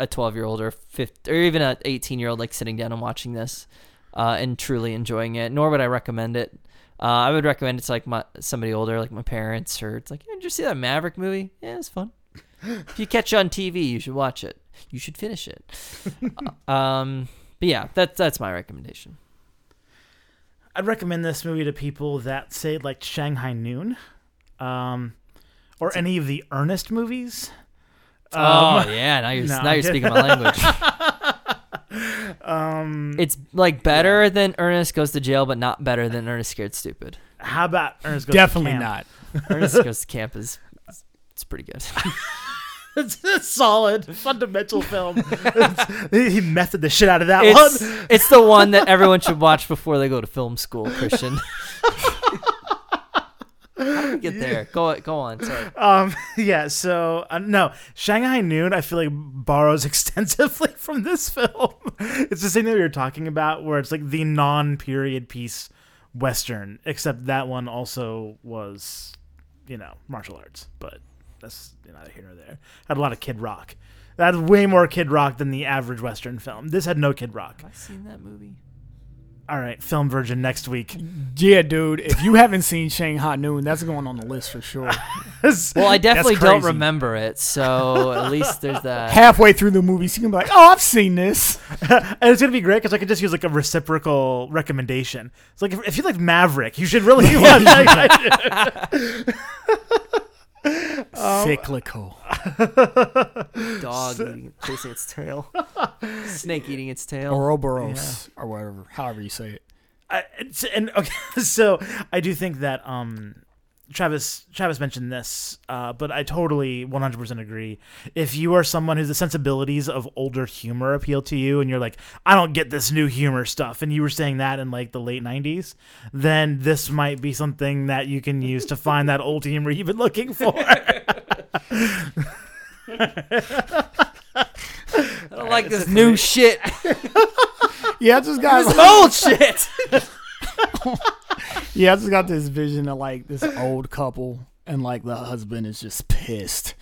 a 12 year old or 15, or even a 18 year old like sitting down and watching this uh, and truly enjoying it. Nor would I recommend it. Uh, I would recommend it to like my somebody older, like my parents, or it's like, yeah, did you see that Maverick movie? Yeah, it's fun. if you catch it on TV, you should watch it. You should finish it. Uh, um, but yeah, that's that's my recommendation. I'd recommend this movie to people that say like Shanghai Noon, um, or any of the Ernest movies. oh yeah, now you're no, now you're speaking my language. Um, It's like better than Ernest Goes to Jail, but not better than Ernest Scared Stupid. how about Ernest Goes to Definitely Camp? not. Ernest Goes to Camp is it's pretty good. it's a solid, fundamental film. It's- he method the shit out of that It's one. it's the one that everyone should watch before they go to film school. Christian. How we get there? Go go on. Sorry. Um, yeah. So uh, no, Shanghai Noon. I feel like borrows extensively from this film. it's the same thing we were talking about, where it's like the non-period piece western, except that one also was, you know, martial arts. But that's neither here nor there. Had a lot of Kid Rock. That had way more Kid Rock than the average western film. This had no Kid Rock. Have I seen that movie? All right, film virgin next week. Yeah, dude. If you haven't seen Shanghai Noon, that's going on the list for sure. Well, I definitely don't remember it, so at least there's that. Halfway through the movie, you can be like, "Oh, I've seen this." and it's gonna be great because I could just use like a reciprocal recommendation. It's like if, if you like Maverick, you should really watch that. Cyclical. Dog eating, chasing its tail. Snake eating its tail. Ouroboros or whatever, however you say it. I, and okay, so I do think that um, Travis Travis mentioned this, uh, but I totally 100% agree. If you are someone whose the sensibilities of older humor appeal to you, and you're like, I don't get this new humor stuff, and you were saying that in like the late 90s, then this might be something that you can use to find that old humor you've been looking for. I don't like this new shit. Yeah, I just got old shit. yeah, I just got this vision of like this old couple, and like the husband is just pissed,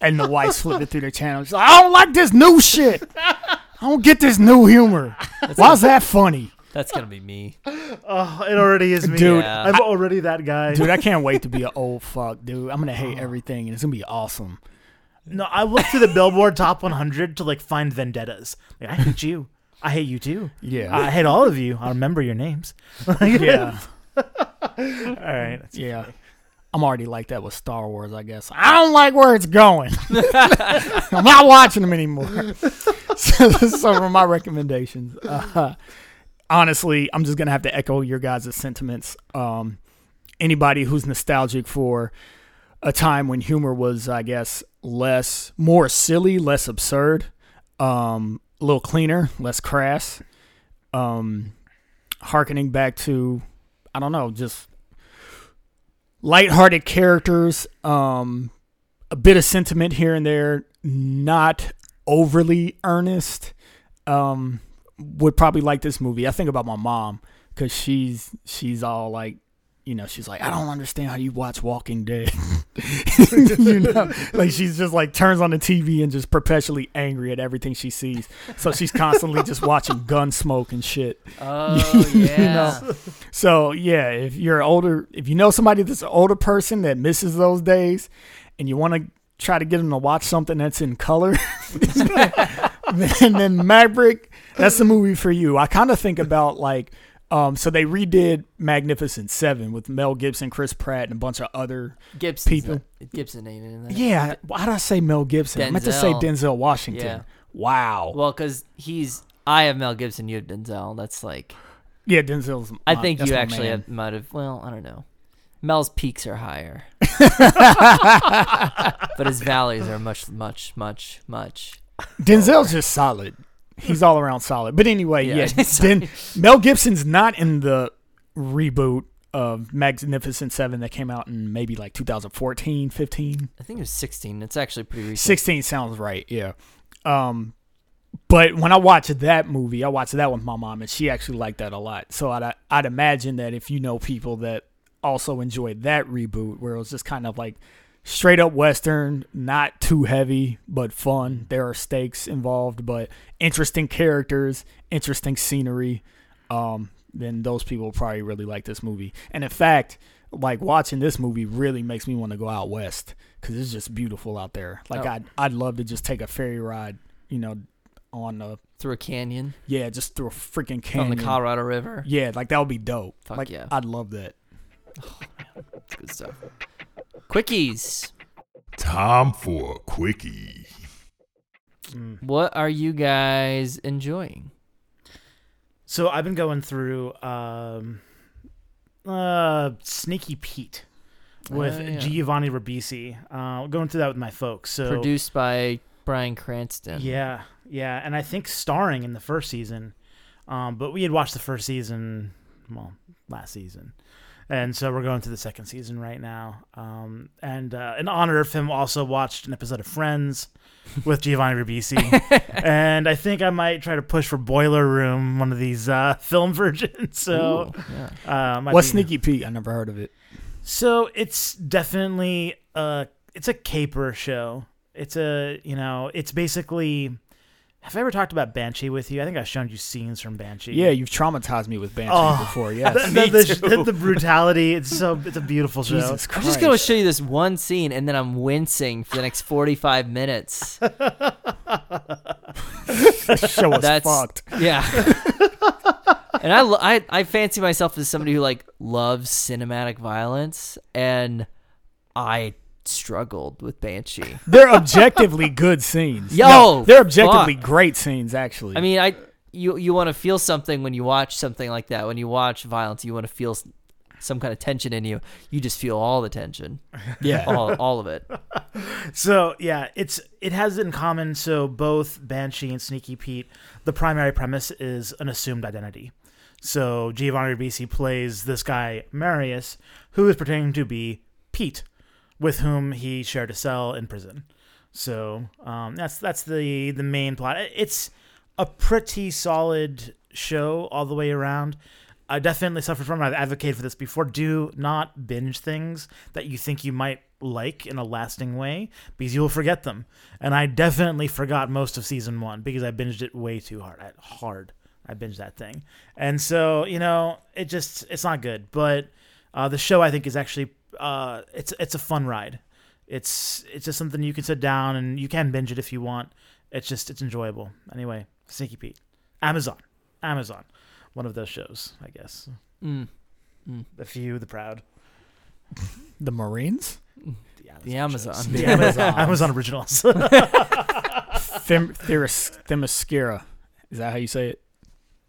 and the wife's flipping through the channel. She's like, "I don't like this new shit. I don't get this new humor. Why's that funny, That's gonna be me. oh, it already is me. Dude, Yeah. I'm already that guy. dude? I can't wait to be an old fuck, dude. I'm gonna hate everything, and it's gonna be awesome. No, I look through the Billboard Top 100 to like find vendettas. Like, I hate you. I hate you too. Yeah, I hate all of you. I remember your names. yeah, All right. Yeah. I'm already like that with Star Wars, I guess. I don't like where it's going. I'm not watching them anymore. so, so for my recommendations, uh, honestly, I'm just gonna have to echo your guys' sentiments. Um, anybody who's nostalgic for a time when humor was, I guess, less, more silly, less absurd, um, a little cleaner, less crass, um, harkening back to, I don't know, just lighthearted characters, um, a bit of sentiment here and there, not overly earnest. Um, would probably like this movie. I think about my mom because she's she's all like, you know, she's like, I don't understand how you watch Walking Dead. you know, like she's just like turns on the TV and just perpetually angry at everything she sees. So she's constantly just watching Gunsmoke and shit. Oh You yeah. know. So yeah, if you're older, if you know somebody that's an older person that misses those days, and you want to try to get them to watch something that's in color, then, then Maverick, that's the movie for you. I kind of think about like, um, so they redid Magnificent Seven with Mel Gibson, Chris Pratt, and a bunch of other. Gibson. People. Gibson ain't in there. Yeah, why did I say Mel Gibson? I meant to say Denzel. Denzel Washington. Yeah. Wow. Well, because he's I have Mel Gibson, you have Denzel. That's like yeah, Denzel's. I think you actually have, might have. Well, I don't know. Mel's peaks are higher, but his valleys are much, much, much, much. Denzel's just solid. He's all around solid. But anyway, Yeah. yeah. Den- Mel Gibson's not in the reboot of Magnificent Seven that came out in maybe like 2014, 15. I think it was 16. It's actually pretty recent. 16 sounds right, yeah. Um, but when I watched that movie, I watched that with my mom, and she actually liked that a lot. So I'd, I'd imagine that if you know people that also enjoyed that reboot, where it was just kind of like straight up Western, not too heavy, but fun. There are stakes involved, but interesting characters, interesting scenery. Um, then those people probably really like this movie. And in fact, like watching this movie really makes me want to go out west because it's just beautiful out there. Like Oh. I'd I'd love to just take a ferry ride, you know, on the through a canyon yeah, just through a freaking canyon. the Colorado River. Yeah, like that would be dope. Fuck like yeah. I'd love that. It's good stuff. Quickies. Time for a quickie. What are you guys enjoying? So I've been going through um, uh, Sneaky Pete with Oh, yeah. Giovanni Ribisi. Uh, going through that with my folks. So Produced by Bryan Cranston. yeah, yeah, and I think starring in the first season. Um, but we had watched the first season, well, last season, and so we're going through the second season right now. Um, and uh, in honor of him, also watched an episode of Friends with Giovanni Ribisi, and I think I might try to push for Boiler Room, one of these uh, film versions. So, Ooh, yeah. uh, What's be- Sneaky Pete? I never heard of it. So it's definitely a it's a caper show. It's a you know it's basically have I ever talked about Banshee with you? I think I've shown you scenes from Banshee. Yeah, you've traumatized me with Banshee Oh. before. the, Yes. the, the, the brutality. It's so it's a beautiful show. Jesus I'm Christ. just gonna show you this one scene, and then I'm wincing for the next 45 minutes. This show was That's fucked. yeah. and I, lo- I I fancy myself as somebody who like loves cinematic violence, and I struggled with Banshee. They're objectively good scenes. Yo, No, they're objectively fuck. great scenes. Actually, I mean, I you you want to feel something when you watch something like that. When you watch violence, you want to feel some kind of tension in you. You just feel all the tension, yeah. all all of it. So yeah, it's it has it in common. So both Banshee and Sneaky Pete, the primary premise is an assumed identity. So Giovanni Ribisi plays this guy Marius, who is pretending to be Pete, with whom he shared a cell in prison. So um, that's that's the the main plot. It's a pretty solid show all the way around. I definitely suffered from. it. I've advocated for this before. Do not binge things that you think you might like in a lasting way because you will forget them. And I definitely forgot most of season one because I binged it way too hard. I, hard. I binged that thing, and so you know it just it's not good. But uh, the show I think is actually uh, it's it's a fun ride. It's it's just something you can sit down and you can binge it if you want. It's just it's enjoyable. Anyway, Sneaky Pete, Amazon, Amazon, one of those shows, I guess. Mm. Mm. The few, the proud. the Marines, The Amazon. shows. The The Amazon, Amazon. Amazon originals. Them, Themis, Themyscira. Is that how you say it?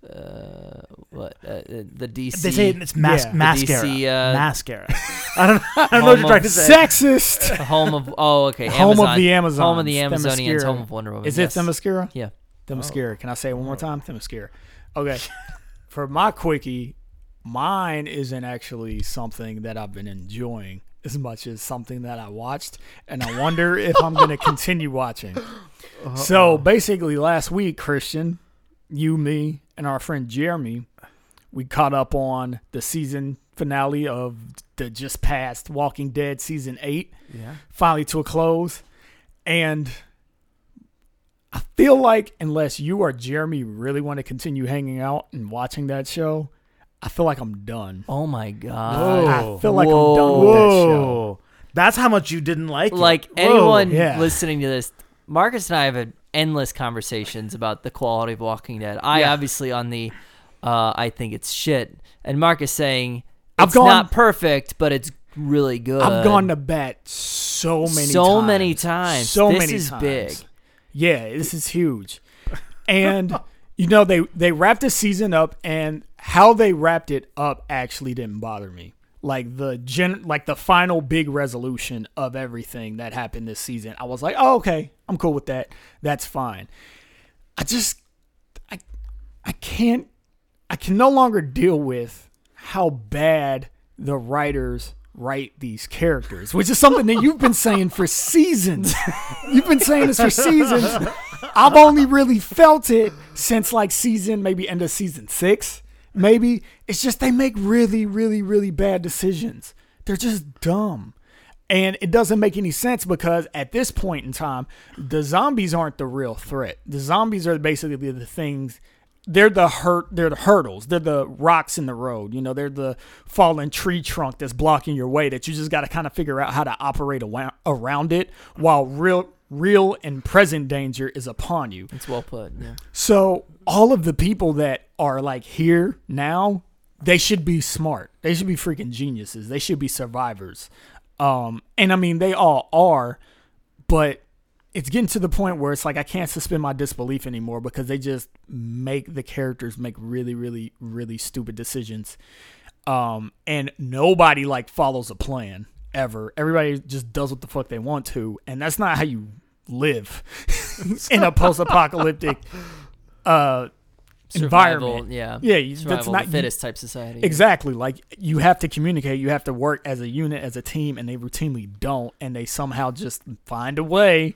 Uh, what uh, the DC? they say it's mas- Yeah. Mascara. DC, uh, mascara. I don't know. I don't know what you're trying to say. Sexist. home of oh okay home Amazon. of the Amazons. home of the Amazonians, Themyscira. home of Wonder Woman. Is yes. it Themyscira? Yeah. Themyscira. Can I say it one more time? Themyscira. Okay. For my quickie, mine isn't actually something that I've been enjoying as much as something that I watched, and I wonder if I'm going to continue watching. So basically, last week, Christian, you, me, and our friend Jeremy, we caught up on the season finale of the just passed Walking Dead season eight Yeah. finally to a close. And I feel like unless you or Jeremy really want to continue hanging out and watching that show, I feel like I'm done. Oh my god! Whoa. I feel like I'm done with that show. That's how much you didn't like it. Like Whoa. anyone Yeah. listening to this, Marcus and I have had endless conversations about the quality of Walking Dead. I Yeah. obviously on the, uh, I think it's shit, and Mark is saying I've it's gone- not perfect, but it's really good. I've gone to bat so many so times. So many times. So This many is times. big. Yeah, this is huge. And you know they they wrapped the season up and how they wrapped it up actually didn't bother me. Like the gen like the final big resolution of everything that happened this season. I was like, "Oh, okay. I'm cool with that. That's fine." I just I I can't I can no longer deal with how bad the writers write these characters, which is something that you've been saying for seasons. You've been saying this for seasons. I've only really felt it since like season, maybe end of season six. Maybe it's just they make really, really, really bad decisions. They're just dumb. And it doesn't make any sense because at this point in time, the zombies aren't the real threat. The zombies are basically the things they're the hurt they're the hurdles. They're the rocks in the road. You know, they're the fallen tree trunk that's blocking your way that you just got to kind of figure out how to operate around it while real real and present danger is upon you. It's well put. Yeah. So all of the people that are like here now, they should be smart. They should be freaking geniuses. They should be survivors. Um, and I mean they all are, but it's getting to the point where it's like I can't suspend my disbelief anymore because they just make the characters make really, really, really stupid decisions. Um, and nobody like follows a plan ever. Everybody just does what the fuck they want to, and that's not how you live in a post-apocalyptic uh Survival, environment. Yeah. Yeah, you- Survival that's not the fittest type society. Exactly. Like you have to communicate, you have to work as a unit, as a team, and they routinely don't, and they somehow just find a way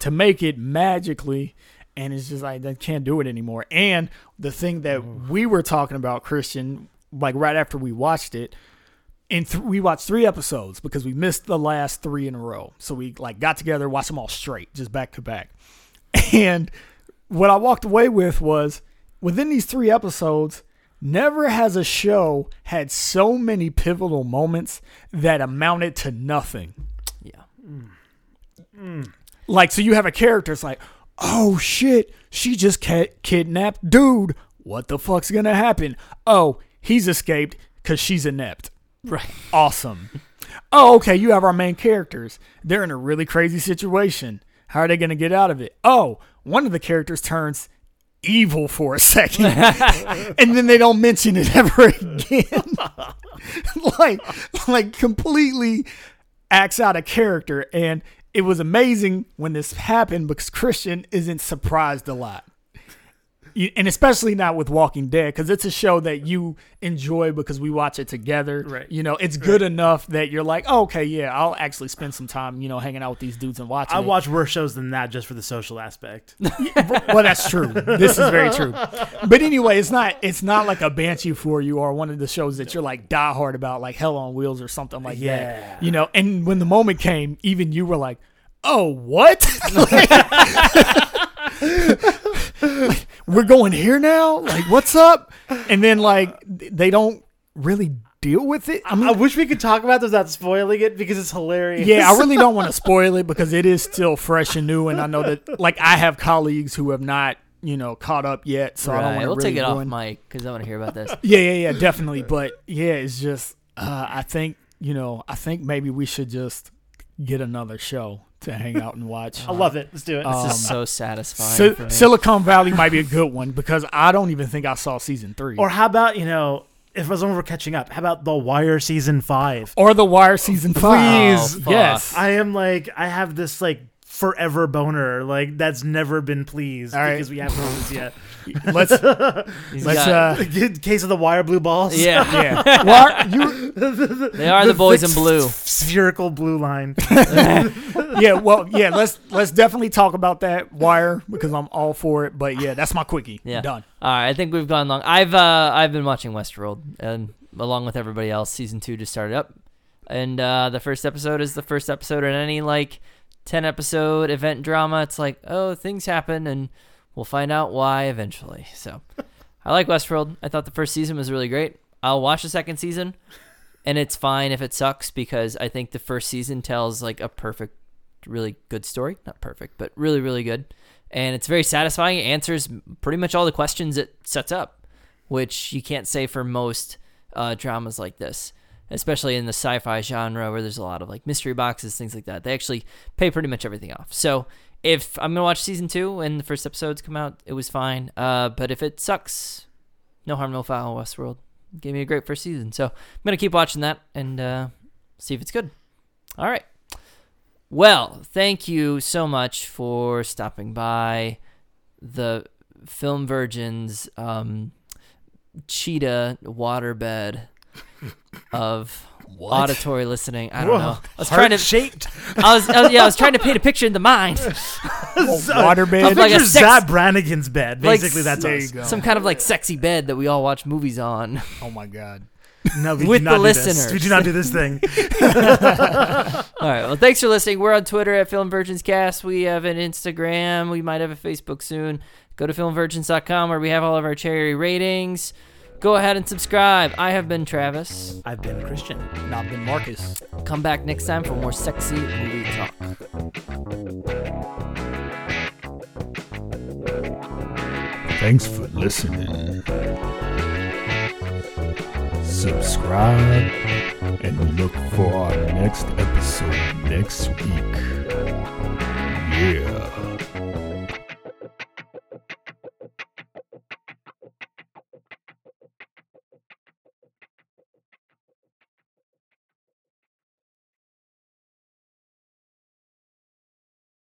to make it magically. And it's just like they can't do it anymore. And the thing that we were talking about, Christian, like right after we watched it, and th- we watched three episodes because we missed the last three in a row. So we like got together, watched them all straight, just back to back. And what I walked away with was within these three episodes, never has a show had so many pivotal moments that amounted to nothing. Yeah. Mm. Like, so you have a character, it's like, oh shit, she just kidnapped dude. What the fuck's gonna happen? Oh, he's escaped because she's inept. Right. Awesome. Oh, okay, you have our main characters. They're in a really crazy situation. How are they gonna get out of it? Oh, one of the characters turns evil for a second, and then they don't mention it ever again. like, like completely acts out a character, and it was amazing when this happened because Christian isn't surprised a lot. And especially not with Walking Dead, because it's a show that you enjoy because we watch it together. Right. You know, it's good enough that you're like, oh, okay, yeah, I'll actually spend some time, you know, hanging out with these dudes and watching. I it. watch worse shows than that just for the social aspect. well, that's true. This is very true. But anyway, it's not it's not like a Banshee for you or one of the shows that you're like diehard about, like Hell on Wheels or something like Yeah. that. You know, and when the moment came, even you were like, "Oh, what? Like, we're going here now? Like, what's up?" And then like they don't really deal with it. I mean, I wish we could talk about this without spoiling it because it's hilarious. yeah, I really don't want to spoil it because it is still fresh and new, and I know that like I have colleagues who have not, you know, caught up yet, so I don't want to We'll really take it off ruin- mic because I want to hear about this. Yeah, yeah, yeah, definitely. But yeah, it's just uh, I think you know I think maybe we should just get another show to hang out and watch. I love it. Let's do it. Um, This is so satisfying. Si- Silicon Valley might be a good one because I don't even think I saw season three or how about you know, if as long as we're catching up, how about The Wire season five? or The Wire season five. Please. Oh, yes. I am like, I have this like forever boner, like that's never been pleased All right. because we haven't done this yet. let's let's got- uh In case of the wire blue balls. yeah, yeah. Wire, you they are the, boys in blue. Spherical blue line. yeah, well, yeah, let's let's definitely talk about that wire because I'm all for it. But yeah, that's my quickie. Yeah. Done. All right, I think we've gone long. I've uh, I've been watching Westworld, and along with everybody else, season two just started up, and uh, the first episode is the first episode in any like ten episode event drama. It's like, oh, things happen, and we'll find out why eventually. So, I like Westworld. I thought the first season was really great. I'll watch the second season, and it's fine if it sucks because I think the first season tells like a perfect, really good story. Not perfect, but really, really good and it's very satisfying. It answers pretty much all the questions it sets up, which you can't say for most uh, dramas like this, especially in the sci-fi genre where there's a lot of like mystery boxes, things like that. They actually pay pretty much everything off. So if I'm gonna watch season two and the first episodes come out, it was fine. Uh, but if it sucks, no harm, no foul. Westworld gave me a great first season, so I'm gonna keep watching that and uh, see if it's good. All right. Well, thank you so much for stopping by the Film Virgins um, cheetah waterbed of auditory listening. I don't know. I was trying to. shaped. I was, I was- yeah. I was trying to paint a picture in the mind, Waterbed. Of like a Picture sex- Zapp Brannigan's bed. Like, Basically, that's there us. you go. some kind of like sexy bed that we all watch movies on. oh my god. No, we With do not the do this. listeners. We do not do this thing. All right. Well, thanks for listening. We're on Twitter at Film Virgins Cast. We have an Instagram. We might have a Facebook soon. Go to filmvirgins.com where we have all of our charity ratings. Go ahead and subscribe. I have been Travis. I've been Christian. Not been Marcus. Come back next time for more sexy movie talk. Thanks for listening. Subscribe and look for our next episode next week. Yeah.